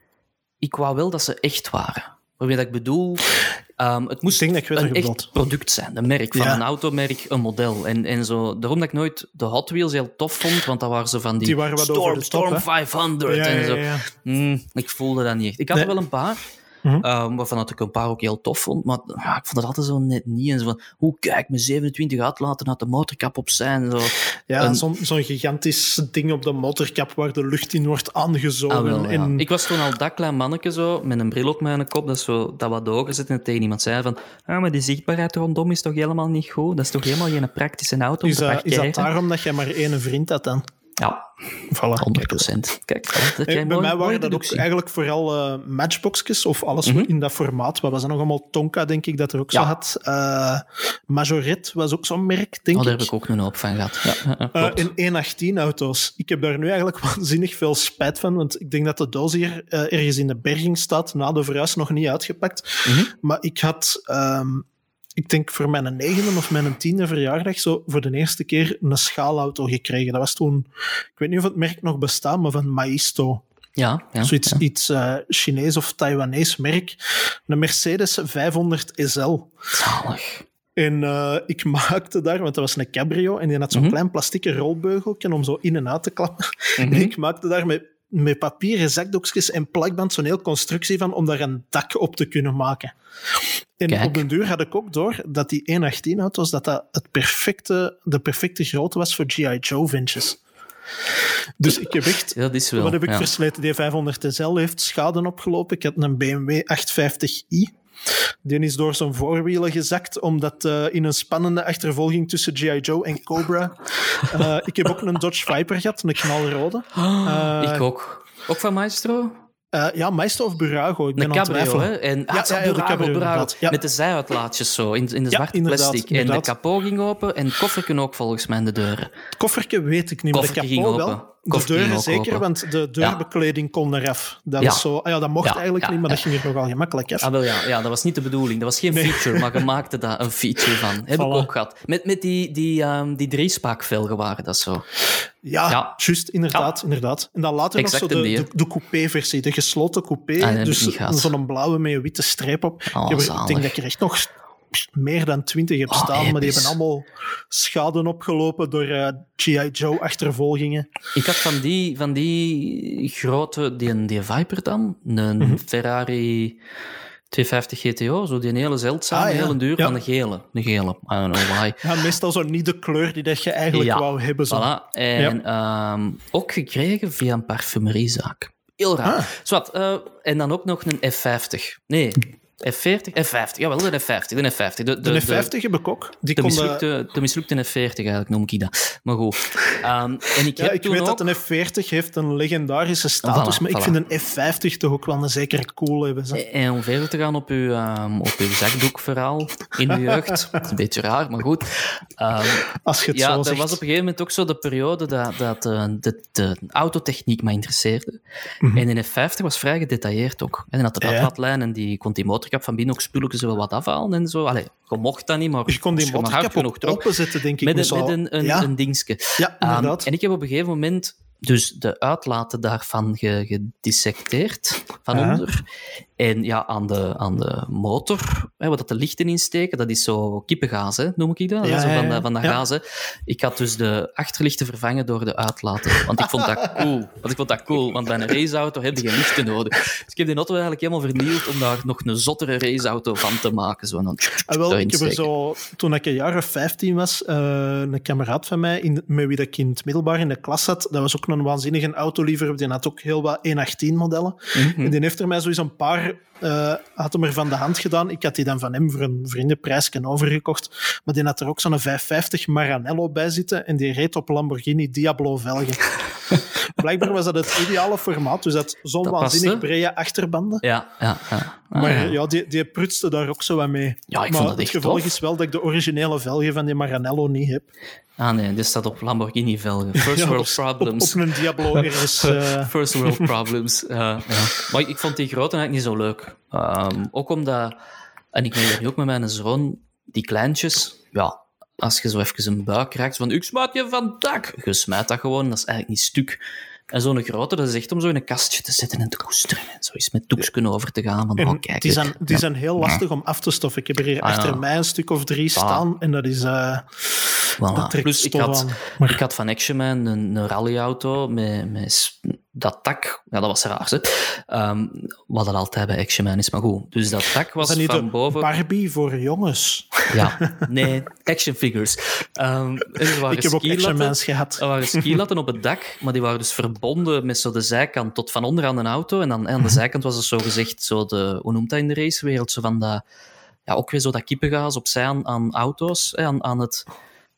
Ik wou wel dat ze echt waren. Waarmee dat ik bedoel... ehm, het moest Ik denk dat ik weet wat een echt bedoelt. product zijn. Een merk van Ja. een automerk, een model. En, en zo. Daarom dat ik nooit de Hot Wheels heel tof vond, want dat waren ze van die, Storm, top, Storm hè? 500 Ja, en zo. Hmm, ik voelde dat niet echt. Ik had Nee. er wel een paar, Ehm, waarvan dat ik een paar ook heel tof vond, maar ja, ik vond dat altijd zo net niet. En zo van, hoe kijk, met 27 uitlaten had de motorkap op zijn. Zo. Ja, zo'n gigantisch ding op de motorkap waar de lucht in wordt aangezogen. Ah, wel, ja. en... Ik was toen al dat klein manneke zo, met een bril op mijn kop, dat, zo, dat wat ogen zit en tegen iemand zei van ah, maar die zichtbaarheid rondom is toch helemaal niet goed? Dat is toch helemaal geen praktische auto om Is te dat, is dat daarom dat jij maar één vriend had dan? Ja, Voilà. 100 procent. Kijk, dat Bij mooi- mij waren dat ook eigenlijk vooral eh, matchboxjes of alles Mhm. in dat formaat. Wat was dat nog allemaal? Tonka, denk ik, dat er ook Ja. zo had. Eh Majorette was ook zo'n merk, denk Oh, daar ik. heb ik ook een hoop van gehad. Ja, Eh, in 118-auto's. Ik heb daar nu eigenlijk waanzinnig veel spijt van, want ik denk dat de doos hier ergens in de berging staat, na de verhuis nog niet uitgepakt. Mhm. Maar ik had, ehm, ik denk voor mijn negende of mijn tiende verjaardag, zo voor de eerste keer een schaalauto gekregen. Dat was toen, ik weet niet of het merk nog bestaat, maar van Maisto. ja, ja, Zoiets ja. iets eh, Chinees of Taiwanees merk. Een Mercedes 500 SL. Zalig. En eh, ik maakte daar, want dat was een cabrio, en die had zo'n Mhm. klein plastieke rolbeugeltje om zo in en uit te klappen. Mhm. En ik maakte daar met met papieren zakdoekjes en plakband zo'n heel constructie van om daar een dak op te kunnen maken. En Kijk. op den duur had ik ook door dat die 118-auto's dat dat het perfecte, de perfecte grootte was voor G.I. Joe ventjes. Dus ik heb echt... Dat is wel. Wat heb ik ja. versleten? Die 500 SL heeft schade opgelopen. Ik had een BMW 850i. Die is door zijn voorwielen gezakt, omdat eh, in een spannende achtervolging tussen G.I. Joe en Cobra. Eh, ik heb ook een Dodge Viper gehad, een knalrode. Eh, ik ook. Ook van Maestro? Eh, ja, Maestro of Burago. Ik ben Een cabrio, hè? En, Ja, ah, ja, ja, de cabrio, inderdaad. Ja. Met de zijuitlaatjes zo, in, in de zwarte inderdaad, plastic. En de inderdaad. kapot ging open en het kofferken ook volgens mij in de deuren. Het koffertje weet ik niet, maar de kapot wel. De deuren zeker, open. want de deurbekleding kon eraf. Dat, was zo, ah ja, dat mocht eigenlijk niet, maar dat ging er nogal gemakkelijk af. Ah, wel ja, ja, dat was niet de bedoeling. Dat was geen Nee. feature, maar je maakte daar een feature van. Heb ik Voilà. ook gehad. Met, met die, die, ehm die driespaakvelgen waren dat zo. Ja, Ja. juist, inderdaad, inderdaad. En dan later Exact nog zo de, de, de coupé-versie, de gesloten coupé. Ah, ik dus zo'n blauwe met een witte streep op. Oh, ik, heb er- ik denk dat ik er echt nog meer dan twintig heb Oh, staan, maar die hebben allemaal schade opgelopen door eh, G.I. Joe-achtervolgingen. Ik had van die, van die grote, die, die Viper dan, een Mhm. Ferrari 250 GTO, zo die hele zeldzame, Ah, ja. hele duur, Ja. van de gele. De gele, I don't know why. Ja, meestal zo niet de kleur die dat je eigenlijk Ja, wou hebben. Zo. Voilà. En ehm, ook gekregen via een parfumeriezaak. Heel raar. Ah. Eh, en dan ook nog een F50. Nee, F40? F50, jawel, de F50. De F50. De, De, F50 heb ik ook. Die de, mislukte, de mislukte F40 eigenlijk, noem ik dat. Maar goed. Ehm, en ik ja, heb ik weet ook... dat een F40 heeft een legendarische status, Voilà, maar ik vind een F50 toch ook wel een zekere cool hebben. Zo. En om verder te gaan op uw, ehm, op uw zakdoekverhaal in de jeugd. Een beetje raar, maar goed. Ehm, Als je het ja, zo dat zegt. was op een gegeven moment ook zo de periode dat, dat eh, de, de autotechniek me interesseerde. Mhm. En in F50 was vrij gedetailleerd ook. En dan had de Ja. radlijn en die kon die motorkap van binnen ook spulletjes wel wat afhalen en zo. Allee, je mocht dat niet, maar Je kon die motorkap genoeg ook openzetten, denk ik. met, een, met een, een, ja, een ja, Ehm, inderdaad. en ik heb op een gegeven moment dus de uitlaten daarvan ge- gedissecteerd van onder. En ja, aan de, aan de motor, hè, wat dat de lichten insteken, dat is zo kippengaas, hè, noem ik dat? Ja, zo van, dat- van dat Ja. gaas. Hè. Ik had dus de achterlichten vervangen door de uitlaten. Want ik vond dat cool. Want ik vond dat cool, want bij een raceauto heb je geen lichten nodig. Dus ik heb die auto eigenlijk helemaal vernieuwd om daar nog een zottere raceauto van te maken. Zo, dan Ah, wel, ik heb er zo, toen ik een jaar of 15 was, eh, een kameraad van mij, in, met wie ik in het middelbaar in de klas zat, dat was ook een waanzinnige autoliefhebber, die had ook heel wat 118-modellen. Mhm. En die heeft er mij sowieso een paar, eh, had hem er van de hand gedaan. Ik had die dan van hem voor een vriendenprijsje overgekocht. Maar die had er ook zo'n 550 Maranello bij zitten en die reed op Lamborghini Diablo velgen. Blijkbaar was dat het ideale formaat, dus dat zo'n waanzinnig brede achterbanden. Ja, ja, ja. Ah, Maar ja. ja, die, die prutste daar ook zo wat mee. Ja, ik maar vond dat echt het gevolg tof. is wel dat ik de originele velgen van die Maranello niet heb. Ah nee, dit staat op Lamborghini-velgen. First Ja, world op- problems. Op, een Diablo ergens. eh, First world problems. ja, ja. Maar ik vond die grote eigenlijk niet zo leuk. Ehm, ook omdat, en ik merk dat nu ook met mijn zoon, die kleintjes, ja, als je zo even een buik raakt, van ik smijt je van dak. Je smijt dat gewoon, dat is eigenlijk niet stuk. En zo'n grote, dat is echt om zo in een kastje te zetten en te koesteren. En zo eens met toeksken over te gaan. Van, en oh, kijk, die, zijn, die zijn heel lastig om af te stoffen. Ik heb er hier Ah, ja. achter mij een stuk of drie staan en dat is. eh, Voilà. Plus, ik had. Maar- ik had van Action Man een, een rallyauto met, met dat tak. Ja, dat was raar, hè. Ehm, wat dat altijd bij Action Man is, maar goed. Dus dat tak was Was dat niet van boven... Barbie voor jongens? Ja, nee, action figures. Ehm, er waren ik heb ook Action. Mans gehad. Er waren skilatten op het dak, maar die waren dus verbonden met zo de zijkant tot van onder aan de auto. En dan aan de Mhm. zijkant was het zo gezegd, zo de, hoe noemt dat in de racewereld? Zo van dat, ja, ook weer zo dat kippengaas opzij aan, aan auto's, hè, aan, aan, het,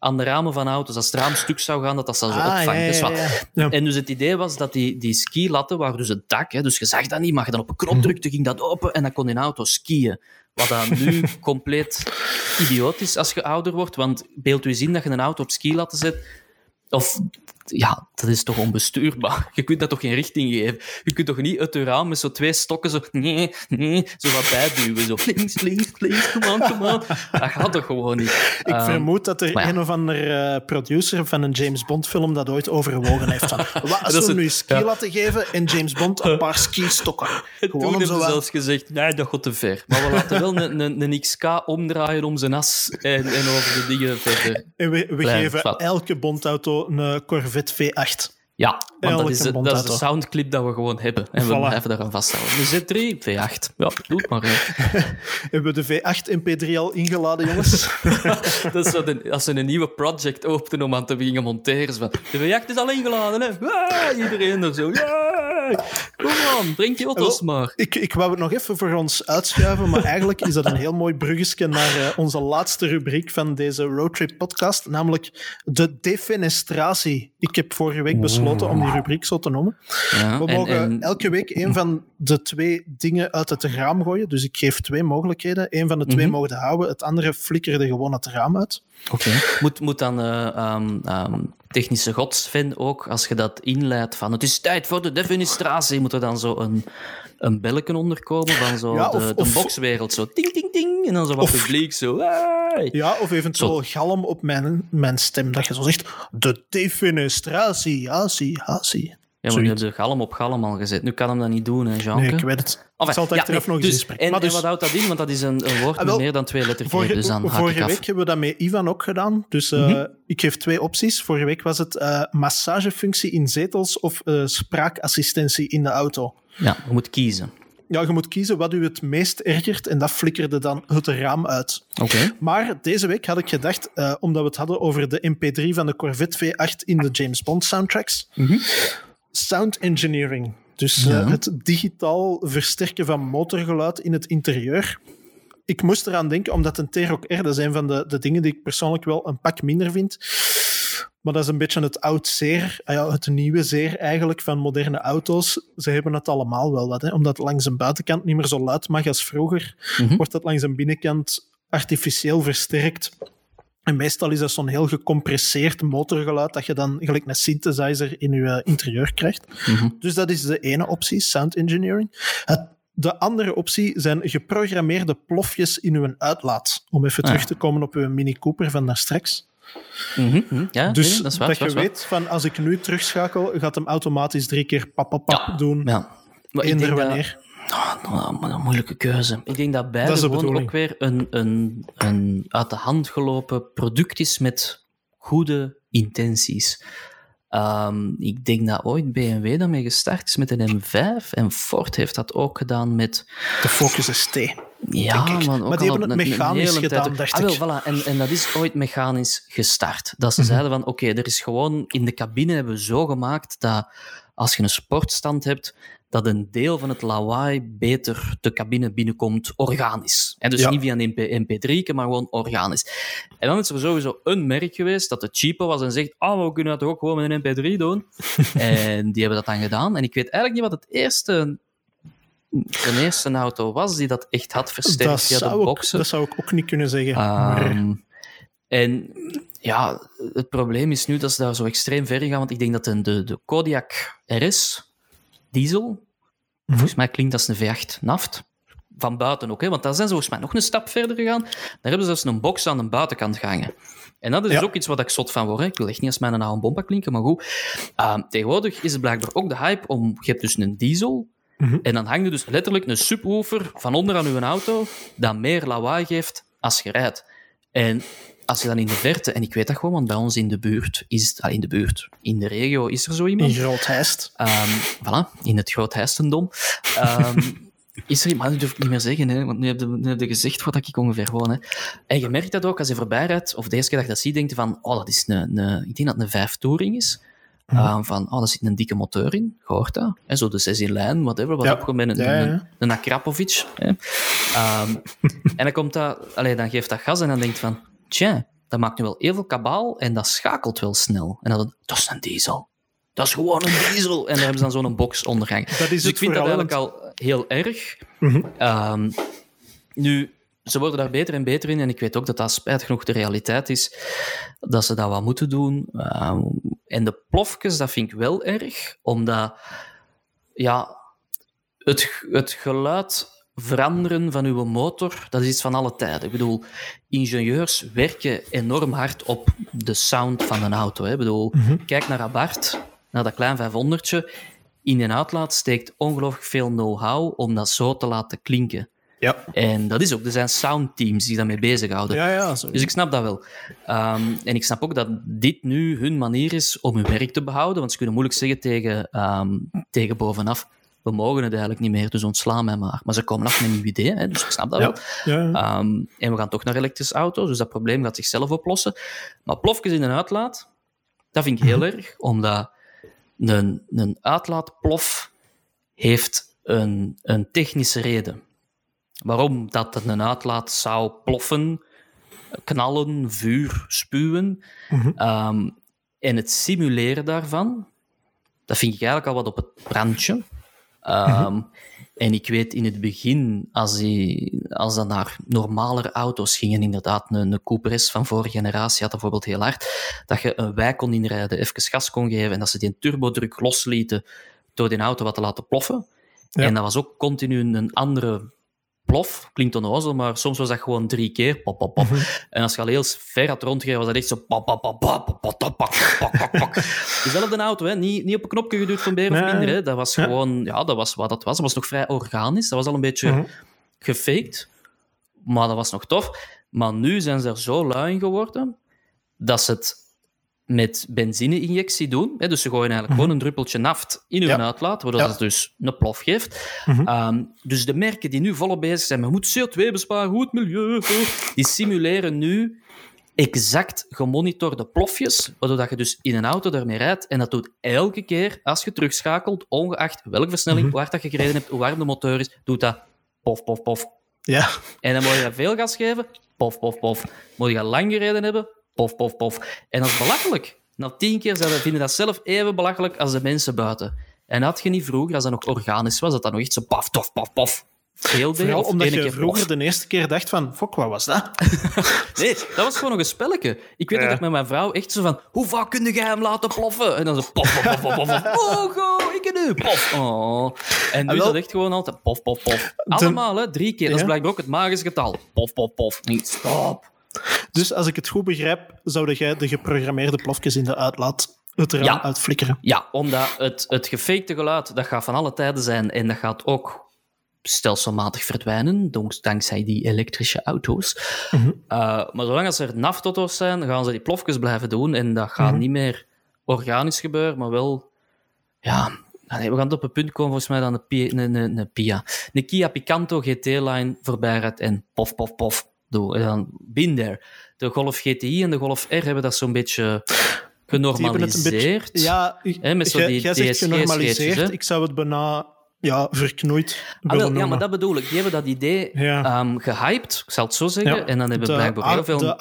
aan de ramen van auto's. Als het raam stuk zou gaan, dat dat, dat zo Ah, ja, ja, Dus wat- ja. Ja. En dus het idee was dat die, die skilatten waren dus het dak, hè, dus je zag dat niet, maar je dan op een knop drukte, ging dat open en dan kon die auto skiën. Wat dan nu compleet idioot is als je ouder wordt, want beeld u eens in dat je een auto op skilatten zet, of ja, dat is toch onbestuurbaar. Je kunt dat toch geen richting geven. Je kunt toch niet uit je raam met zo twee stokken zo, nee, nee, zo wat bijduwen. Zo links, links, links, on, come on. Dat gaat toch gewoon niet. Ik Ehm, vermoed dat er ja. een of ander eh, producer van een James Bond film dat ooit overwogen heeft. Van, wat is het- nu ski ja. laten geven en James Bond een paar skistokken? En Gewoon toen zo zelfs gezegd, nee, dat gaat te ver. Maar we laten wel een, een, een XK omdraaien om zijn as en, en over de dingen verder. En we, we geven elke Bondauto een Corvette V8. Ja, want dat is, een de, dat is de soundclip dat we gewoon hebben. En we Voilà. blijven daaraan vasthouden. De Z3, V8. Ja, doe het maar. Hebben we de V8 MP3 al ingeladen, jongens? Dat is de, als ze een nieuwe project openen om aan te beginnen monteren. Van, de V8 is al ingeladen, hè? Iedereen er zo. Ja, kom on, breng die auto's Wel, maar. ik, ik wou het nog even voor ons uitschuiven, maar eigenlijk is dat een heel mooi bruggetje naar eh, onze laatste rubriek van deze Roadtrip podcast, namelijk de defenestratie. Ik heb vorige week besloten om die rubriek zo te noemen. Ja, We en- mogen en- elke week een van de twee dingen uit het raam gooien. Dus ik geef twee mogelijkheden. Eén van de twee Mhm. mogen houden, het andere flikkerde gewoon het raam uit. Oké. Moet, moet dan eh, ehm, ehm, technische godsfan ook, als je dat inleidt van het is tijd voor de defenestratie, moet er dan zo een, een belletje onderkomen van zo Ja, de, of- de of- boxwereld. Zo ting, ting, ting. En dan zo wat Of- publiek zo. Ja, of eventueel galm op mijn, mijn stem, dat je zo zegt, de defenestratie, ja, zie, ja, zie. Ja, maar nu Zoiets. je galm op galm al gezet. Nu kan hem dat niet doen, hè, Jean? Nee, ik weet het. Ik zal het achteraf nog eens dus, inspreken. En, Maar en dus- wat houdt dat in? Want dat is een, een woord Ah, met meer dan twee lettergrepen, dus dan vorige af. week hebben we dat met Ivan ook gedaan. Dus eh, Mhm. ik geef twee opties. Vorige week was het eh, massagefunctie in zetels of eh, spraakassistentie in de auto. Ja, je moet kiezen. Ja, je moet kiezen wat u het meest ergert en dat flikkerde dan het raam uit. Oké. Maar deze week had ik gedacht, eh, omdat we het hadden over de MP3 van de Corvette V8 in de James Bond soundtracks, sound engineering. Dus eh, het digitaal versterken van motorgeluid in het interieur. Ik moest eraan denken, omdat een T-Roc R, dat is een van de, de dingen die ik persoonlijk wel een pak minder vind. Maar dat is een beetje het oud zeer, ah het nieuwe zeer eigenlijk van moderne auto's. Ze hebben het allemaal wel wat, hè? omdat het langs een buitenkant niet meer zo luid mag als vroeger, Mhm. wordt het langs een binnenkant artificieel versterkt. En meestal is dat zo'n heel gecompresseerd motorgeluid dat je dan gelijk een synthesizer in je eh, interieur krijgt. Mhm. Dus dat is de ene optie, sound engineering. Het- de andere optie zijn geprogrammeerde plofjes in uw uitlaat. Om even Ah, terug te komen op uw Mini Cooper van daarstraks. Mhm, mhm. Ja, Dus nee, dat is waar. dat dat je waar. weet van als ik nu terugschakel, gaat hem automatisch drie keer pap, pap, pap Ja. doen. Ja. Maar Eender dat- wanneer. Ah, nou, maar een moeilijke keuze. Ik denk dat beide gewoon ook weer een, een, een uit de hand gelopen product is met goede intenties. Ehm, ik denk dat ooit BMW daarmee gestart is met een M5 en Ford heeft dat ook gedaan met... De Focus ST. Ja, man, ook Maar die al hebben het mechanisch gedaan, dacht ah, wel, ik. Mhm. Voilà. En, en dat is ooit mechanisch gestart. Dat ze zeiden van, oké, er is gewoon... In de cabine hebben we zo gemaakt dat als je een sportstand hebt, dat een deel van het lawaai beter de cabine binnenkomt organisch. En dus Ja. niet via een MP, MP3, maar gewoon organisch. En dan is er sowieso een merk geweest dat het cheaper was en zegt, ah, we kunnen dat ook gewoon met een MP3 doen. en die hebben dat dan gedaan. En ik weet eigenlijk niet wat het eerste... De eerste auto was die dat echt had versterkt Dat via de zou, ik, boxen. dat zou ik ook niet kunnen zeggen. maar Ehm, en ja, het probleem is nu dat ze daar zo extreem ver in gaan, want ik denk dat de, de, de Kodiaq RS diesel, volgens mij klinkt als een V8 naft, van buiten ook, hè, want daar zijn ze volgens mij nog een stap verder gegaan. Daar hebben ze zelfs een box aan de buitenkant gehangen. En dat is Ja. dus ook iets wat ik zot van word. Hè. Ik wil echt niet als mijn oude bompa klinken, maar goed. Ehm, tegenwoordig is het blijkbaar ook de hype om... Je hebt dus een diesel, Mhm. en dan hangt er dus letterlijk een subwoofer van onder aan uw auto, dat meer lawaai geeft als je rijdt. En als je dan in de verte, en ik weet dat gewoon, want bij ons in de buurt is ah, in de buurt, in de regio is er zo in iemand. groot heist. Ehm, voilà, in het groot Heistendom. Ehm, is er iemand, dat durf ik niet meer zeggen, hè, want nu heb, je, nu heb je gezegd wat ik ongeveer woon. Hè. En je merkt dat ook als je voorbij rijdt, of de eerste keer dat je dat ziet, denk je van, oh, dat is een, een ik denk dat het een 5 touring is. Mhm. Ehm, van, oh, daar zit een dikke motor in, je hoort dat. Hè, zo de 6 in lijn, whatever, wat Ja. opgekomen met een, Ja, ja, ja. een, een Akrapovic. Hè. En dan, komt dat, allee, dan geeft dat gas en dan denkt van, tja, dat maakt nu wel heel veel kabaal en dat schakelt wel snel. En dan, dat is een diesel. Dat is gewoon een diesel. En daar hebben ze dan zo'n box ondergang. Dat is Dus ik vind dat eigenlijk al heel erg. Mhm. Ehm, nu, ze worden daar beter en beter in. En ik weet ook dat dat spijtig genoeg de realiteit is. Dat ze dat wat moeten doen. Ehm, en de plofjes, dat vind ik wel erg. Omdat, ja, het, het geluid veranderen van uw motor, dat is iets van alle tijden. Ik bedoel, ingenieurs werken enorm hard op de sound van een auto. Hè. Ik bedoel, kijk naar Abarth, naar dat klein 500 In een uitlaat steekt ongelooflijk veel know-how om dat zo te laten klinken. Ja. En dat is ook, er zijn soundteams die daarmee bezighouden. Ja, ja. Dus ik snap dat wel. Ehm, en ik snap ook dat dit nu hun manier is om hun werk te behouden, want ze kunnen moeilijk zeggen tegen, ehm, tegen bovenaf, we mogen het eigenlijk niet meer, dus ontslaan mij maar. Maar ze komen af met een nieuw idee, hè, dus ik snap dat Ja. wel. Ja. Ehm, en we gaan toch naar elektrische auto's, dus dat probleem gaat zichzelf oplossen. Maar plofjes in een uitlaat, dat vind ik heel erg, omdat een, een uitlaatplof heeft een, een technische reden. Waarom dat een uitlaat zou ploffen, knallen, vuur, spuwen. Mhm. Ehm, en het simuleren daarvan, dat vind ik eigenlijk al wat op het brandje. Ehm, En ik weet in het begin, als, die, als dat naar normalere auto's ging, en inderdaad een, een Cooper S van vorige generatie had dat bijvoorbeeld heel hard, dat je een wijk kon inrijden, even gas kon geven en dat ze die turbodruk loslieten door die auto wat te laten ploffen. Ja. En dat was ook continu een andere plof, klinkt onnozel, maar soms was dat gewoon drie keer. Pop, pop, pop. Mhm. En als je al heel ver had rondgegeven, was dat echt zo. Pop, pop, Dezelfde auto, hè? Niet, niet op een knopje geduwd van meer of minder. Hè? Dat was gewoon, ja, dat was wat dat was. Dat was nog vrij organisch. Dat was al een beetje mhm. gefaked, maar dat was nog tof. Maar nu zijn ze er zo lui geworden dat ze het met benzine-injectie doen. Hè, dus ze gooien eigenlijk gewoon een druppeltje naft in hun Mhm. Ja. uitlaat, waardoor Ja. dat dus een plof geeft. Mhm. Ehm, dus de merken die nu volop bezig zijn met moet CO2 besparen, goed milieu, die simuleren nu exact gemonitorde plofjes, waardoor dat je dus in een auto daarmee rijdt. En dat doet elke keer als je terugschakelt, ongeacht welke versnelling, Mhm. hard dat je gereden hebt, hoe warm de motor is, doet dat pof, pof, pof. Ja. En dan moet je veel gas geven, pof, pof, pof. Moet je lang gereden hebben, pof, pof, pof. En dat is belachelijk. Na tien keer we vinden dat zelf even belachelijk als de mensen buiten. En had je niet vroeger, als dat nog organisch was, dat dat nog echt zo paf, tof, paf, paf. Veel deed, Vooral omdat je vroeger de eerste keer dacht van, fuck, wat was dat? Nee, dat was gewoon nog een spelletje. Ik weet Ja. dat ik met mijn vrouw echt zo van, hoe vaak kun jij hem laten ploffen? En dan zo pof, pof, pof, pof. Oh, go, ik en nu, pof. Oh. En nu Ah, is dat echt gewoon altijd pof, pof, pof. Allemaal, hè, drie keer. Dat is blijkbaar ook het magische getal. Pof, pof, pof. Niet, stop. Dus als ik het goed begrijp, zouden jij de geprogrammeerde plofjes in de uitlaat het eraan Ja. uitflikkeren. Ja, omdat het, het gefakte geluid, dat gaat van alle tijden zijn en dat gaat ook stelselmatig verdwijnen, dank- dankzij die elektrische auto's. Mhm. Uh, maar zolang als er naftauto's zijn, gaan ze die plofjes blijven doen en dat gaat Mhm. niet meer organisch gebeuren, maar wel... Ja, nee, we gaan op het punt komen volgens mij dat een, Pia- een, een, een Pia, een Kia Picanto GT-line voorbij rijdt en pof, pof, pof. Doe. En dan bin there. De Golf GTI en de Golf R hebben dat zo'n beetje genormaliseerd. Ja, Hè, met zo die jij zegt genormaliseerd. Ik zou het bijna ja, verknoeid Ah, wel, ja, maar dat bedoel ik. Die hebben dat idee Ja. ehm, gehyped, ik zal het zo zeggen. Ja. En dan hebben de, blijkbaar heel veel... de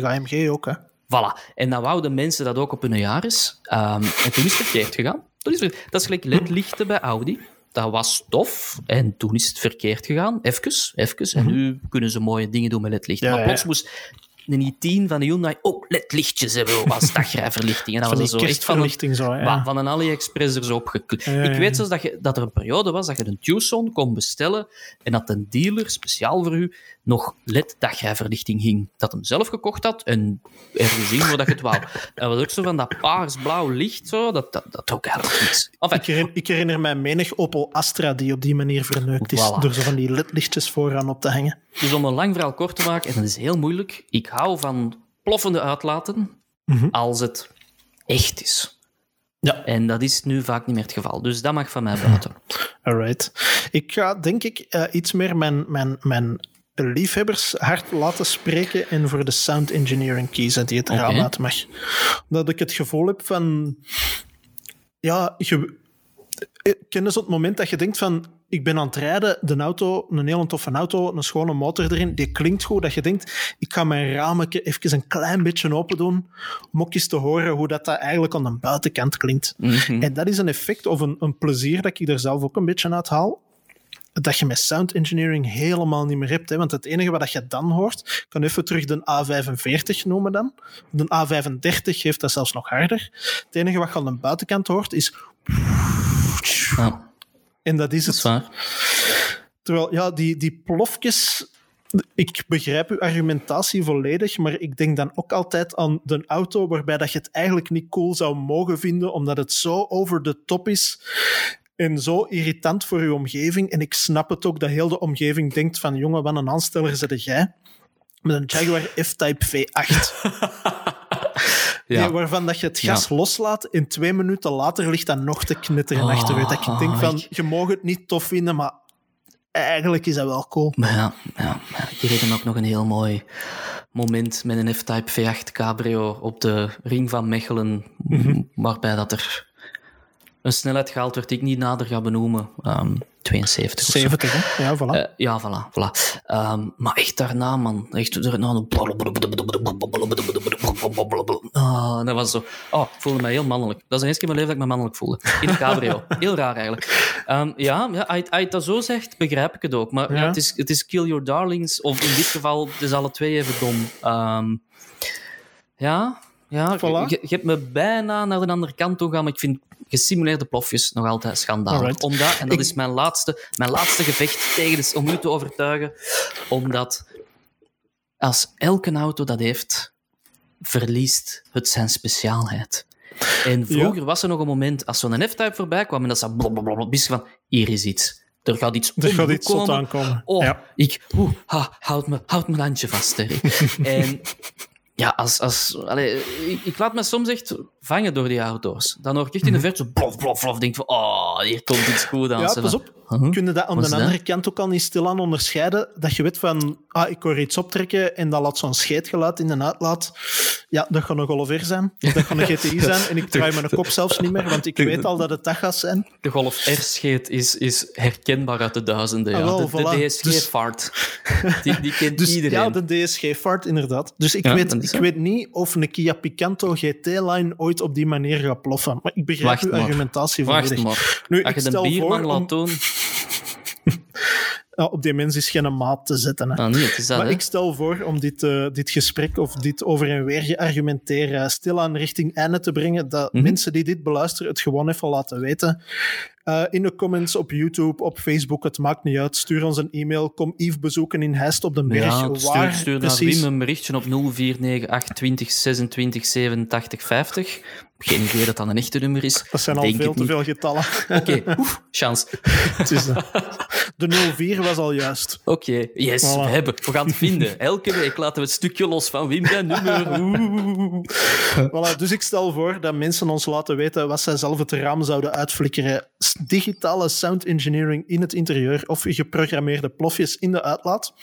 A45 AMG ook, hè. Voilà. En dan wouden mensen dat ook op hun Yaris. Ehm en toen is het verkeerd gegaan. Toen is het, dat is gelijk ledlichten bij Audi. Dat was tof. En toen is het verkeerd gegaan. Even, even. En nu kunnen ze mooie dingen doen met ledlichten. Ja, maar ja. plots moest de i10 van de Hyundai ook ledlichtjes hebben als dagrijverlichting. En dat Van was zo echt van een, zo. Wa- van een AliExpress er zo opgeklikt. Ja, ja, Ik ja. weet zelfs dat, je, dat er een periode was dat je een Tucson kon bestellen en dat een dealer speciaal voor u nog LED-dagrijverlichting hing. Dat hem zelf gekocht had en ergens in waar dat je het wou. En was ook zo van dat paars-blauw licht, zo, dat, dat, dat ook eigenlijk niks. Enfin, Ik herinner, ik herinner mij menig Opel Astra die op die manier verneukt is. Voilà. Door zo van die ledlichtjes vooraan op te hangen. Dus om een lang verhaal kort te maken, en dat is heel moeilijk, ik hou van ploffende uitlaten Mhm. als het echt is. Ja. En dat is nu vaak niet meer het geval. Dus dat mag van mij buiten. Alright. Ik ga denk ik eh, iets meer mijn, mijn, mijn liefhebbers hard laten spreken en voor de sound engineering kiezen die het eraan Oké. uit mag. Omdat ik het gevoel heb van... Ja, je... eh, Ken je het moment dat je denkt van... Ik ben aan het rijden, de auto, een heel toffe auto, een schone motor erin, die klinkt goed, dat je denkt, ik ga mijn rametje even een klein beetje open doen, om ook eens te horen hoe dat, dat eigenlijk aan de buitenkant klinkt. Mhm. En dat is een effect of een, een plezier dat ik er zelf ook een beetje uit haal. Dat je met sound engineering helemaal niet meer hebt. Hè? Want het enige wat je dan hoort, ik kan even terug de A45 noemen dan. De A35 geeft dat zelfs nog harder. Het enige wat je aan de buitenkant hoort is. Ja, En dat is dat is het. Terwijl, ja, die, die plofjes. Ik begrijp uw argumentatie volledig, maar ik denk dan ook altijd aan de auto waarbij dat je het eigenlijk niet cool zou mogen vinden, omdat het zo over de top is. en zo irritant voor uw omgeving. En ik snap het ook dat heel de omgeving denkt van jongen, wat een aansteller zit jij. Met een Jaguar F-Type V8. Ja. Waarvan dat je het gas loslaat en twee minuten later ligt dat nog te knitteren Oh, achteruit. Dat ik denk van, ik- je mag het niet tof vinden, maar eigenlijk is dat wel cool. Maar ja, ja, ja, die reden ook nog een heel mooi moment met een F-Type V8 Cabrio op de ring van Mechelen, Mhm. waarbij dat er een snelheid gehaald werd die ik niet nader ga benoemen. Ehm 72 of zo. 70, hè? Ja, voilà. Eh, ja, voilà. voilà. Ehm, maar echt daarna, man. Echt daarna... Ah, dat was zo... Oh, ik voelde mij heel mannelijk. Dat is de eerste keer in mijn leven dat ik me mannelijk voelde. In een cabrio. Heel raar, eigenlijk. Ehm, ja, ja als, je, dat zo zegt, begrijp ik het ook. Maar ja. Ja. het, is, het is kill your darlings, of in dit geval, het is alle twee even dom. Ehm, ja, ja Voilà. je, je hebt me bijna naar de andere kant toe gaan, maar ik vind gesimuleerde plofjes nog altijd schandalig. Alright. Omdat, en dat Ik- is mijn laatste, mijn laatste gevecht tegen de, om u te overtuigen, omdat als elke auto dat heeft, verliest het zijn speciaalheid. En vroeger was er nog een moment, als zo'n F-Type voorbij kwam en dat ze blablabla, van, hier is iets. Er gaat iets er gaat iets komen. aankomen. Oh, Ja. ik, oeh, ha, houd, me, houd mijn handje vast, en ja, als, als, allee, ik, ik laat me soms echt vangen door die auto's. Dan hoor ik echt in de verte zo plof, plof, plof. denk van, oh, hier komt iets goed aan. Ja, pas op. huh? Kun je dat aan de dat? andere kant ook al niet stilaan onderscheiden? Dat je weet van, ah, ik hoor iets optrekken en dat laat zo'n scheetgeluid in de uitlaat. Ja, dat gaat een Golf R zijn. Of dat gaat een GTI zijn. En ik draai mijn kop zelfs niet meer, want ik weet al dat het dat gaat zijn. De Golf R-scheet is, is herkenbaar uit de duizenden. Ja. Ah, wel, de, voilà. de Dus- DSG-fart. Die, die kent Dus iedereen. ja, de DSG-fart, inderdaad. Dus ik, Ja, weet, ik zo. weet niet of een Kia Picanto GT-line ooit op die manier gaat ploffen. Maar ik begrijp Wacht uw maar. argumentatie Wacht volledig. maar. Nu, Als ik je de stel bierman om laat doen... ja, op die mens is geen maat te zetten. Hè. Is dat, Maar hè. ik stel voor om dit, eh, dit gesprek of dit over en weer geargumenteer stilaan richting einde te brengen, dat Mhm. mensen die dit beluisteren het gewoon even laten weten. Eh, in de comments op YouTube, op Facebook, het maakt niet uit. Stuur ons een e-mail. Kom Yves bezoeken in Heist op den Berg. Ja, stuur, waar stuur naar precies. Wim een berichtje op 0498 20 26 87 50. Geen idee dat dat een echte nummer is. Dat zijn al Denk veel te niet. veel getallen. Oké, oef, chance. Het is, eh, de 04 was al juist. Oké, yes, Voilà. we hebben. We gaan het vinden. Elke week laten we het stukje los van Wim zijn nummer. Oeh. Voilà, dus ik stel voor dat mensen ons laten weten wat zij zelf het raam zouden uitflikkeren. Digitale sound engineering in het interieur of geprogrammeerde plofjes in de uitlaat.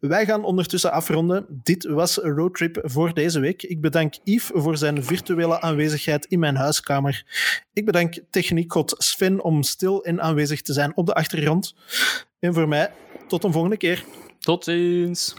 Wij gaan ondertussen afronden. Dit was roadtrip voor deze week. Ik bedank Yves voor zijn virtuele aanwezigheid in mijn huiskamer. Ik bedank techniekgod Sven om stil en aanwezig te zijn op de achtergrond. En voor mij, tot een volgende keer. Tot ziens.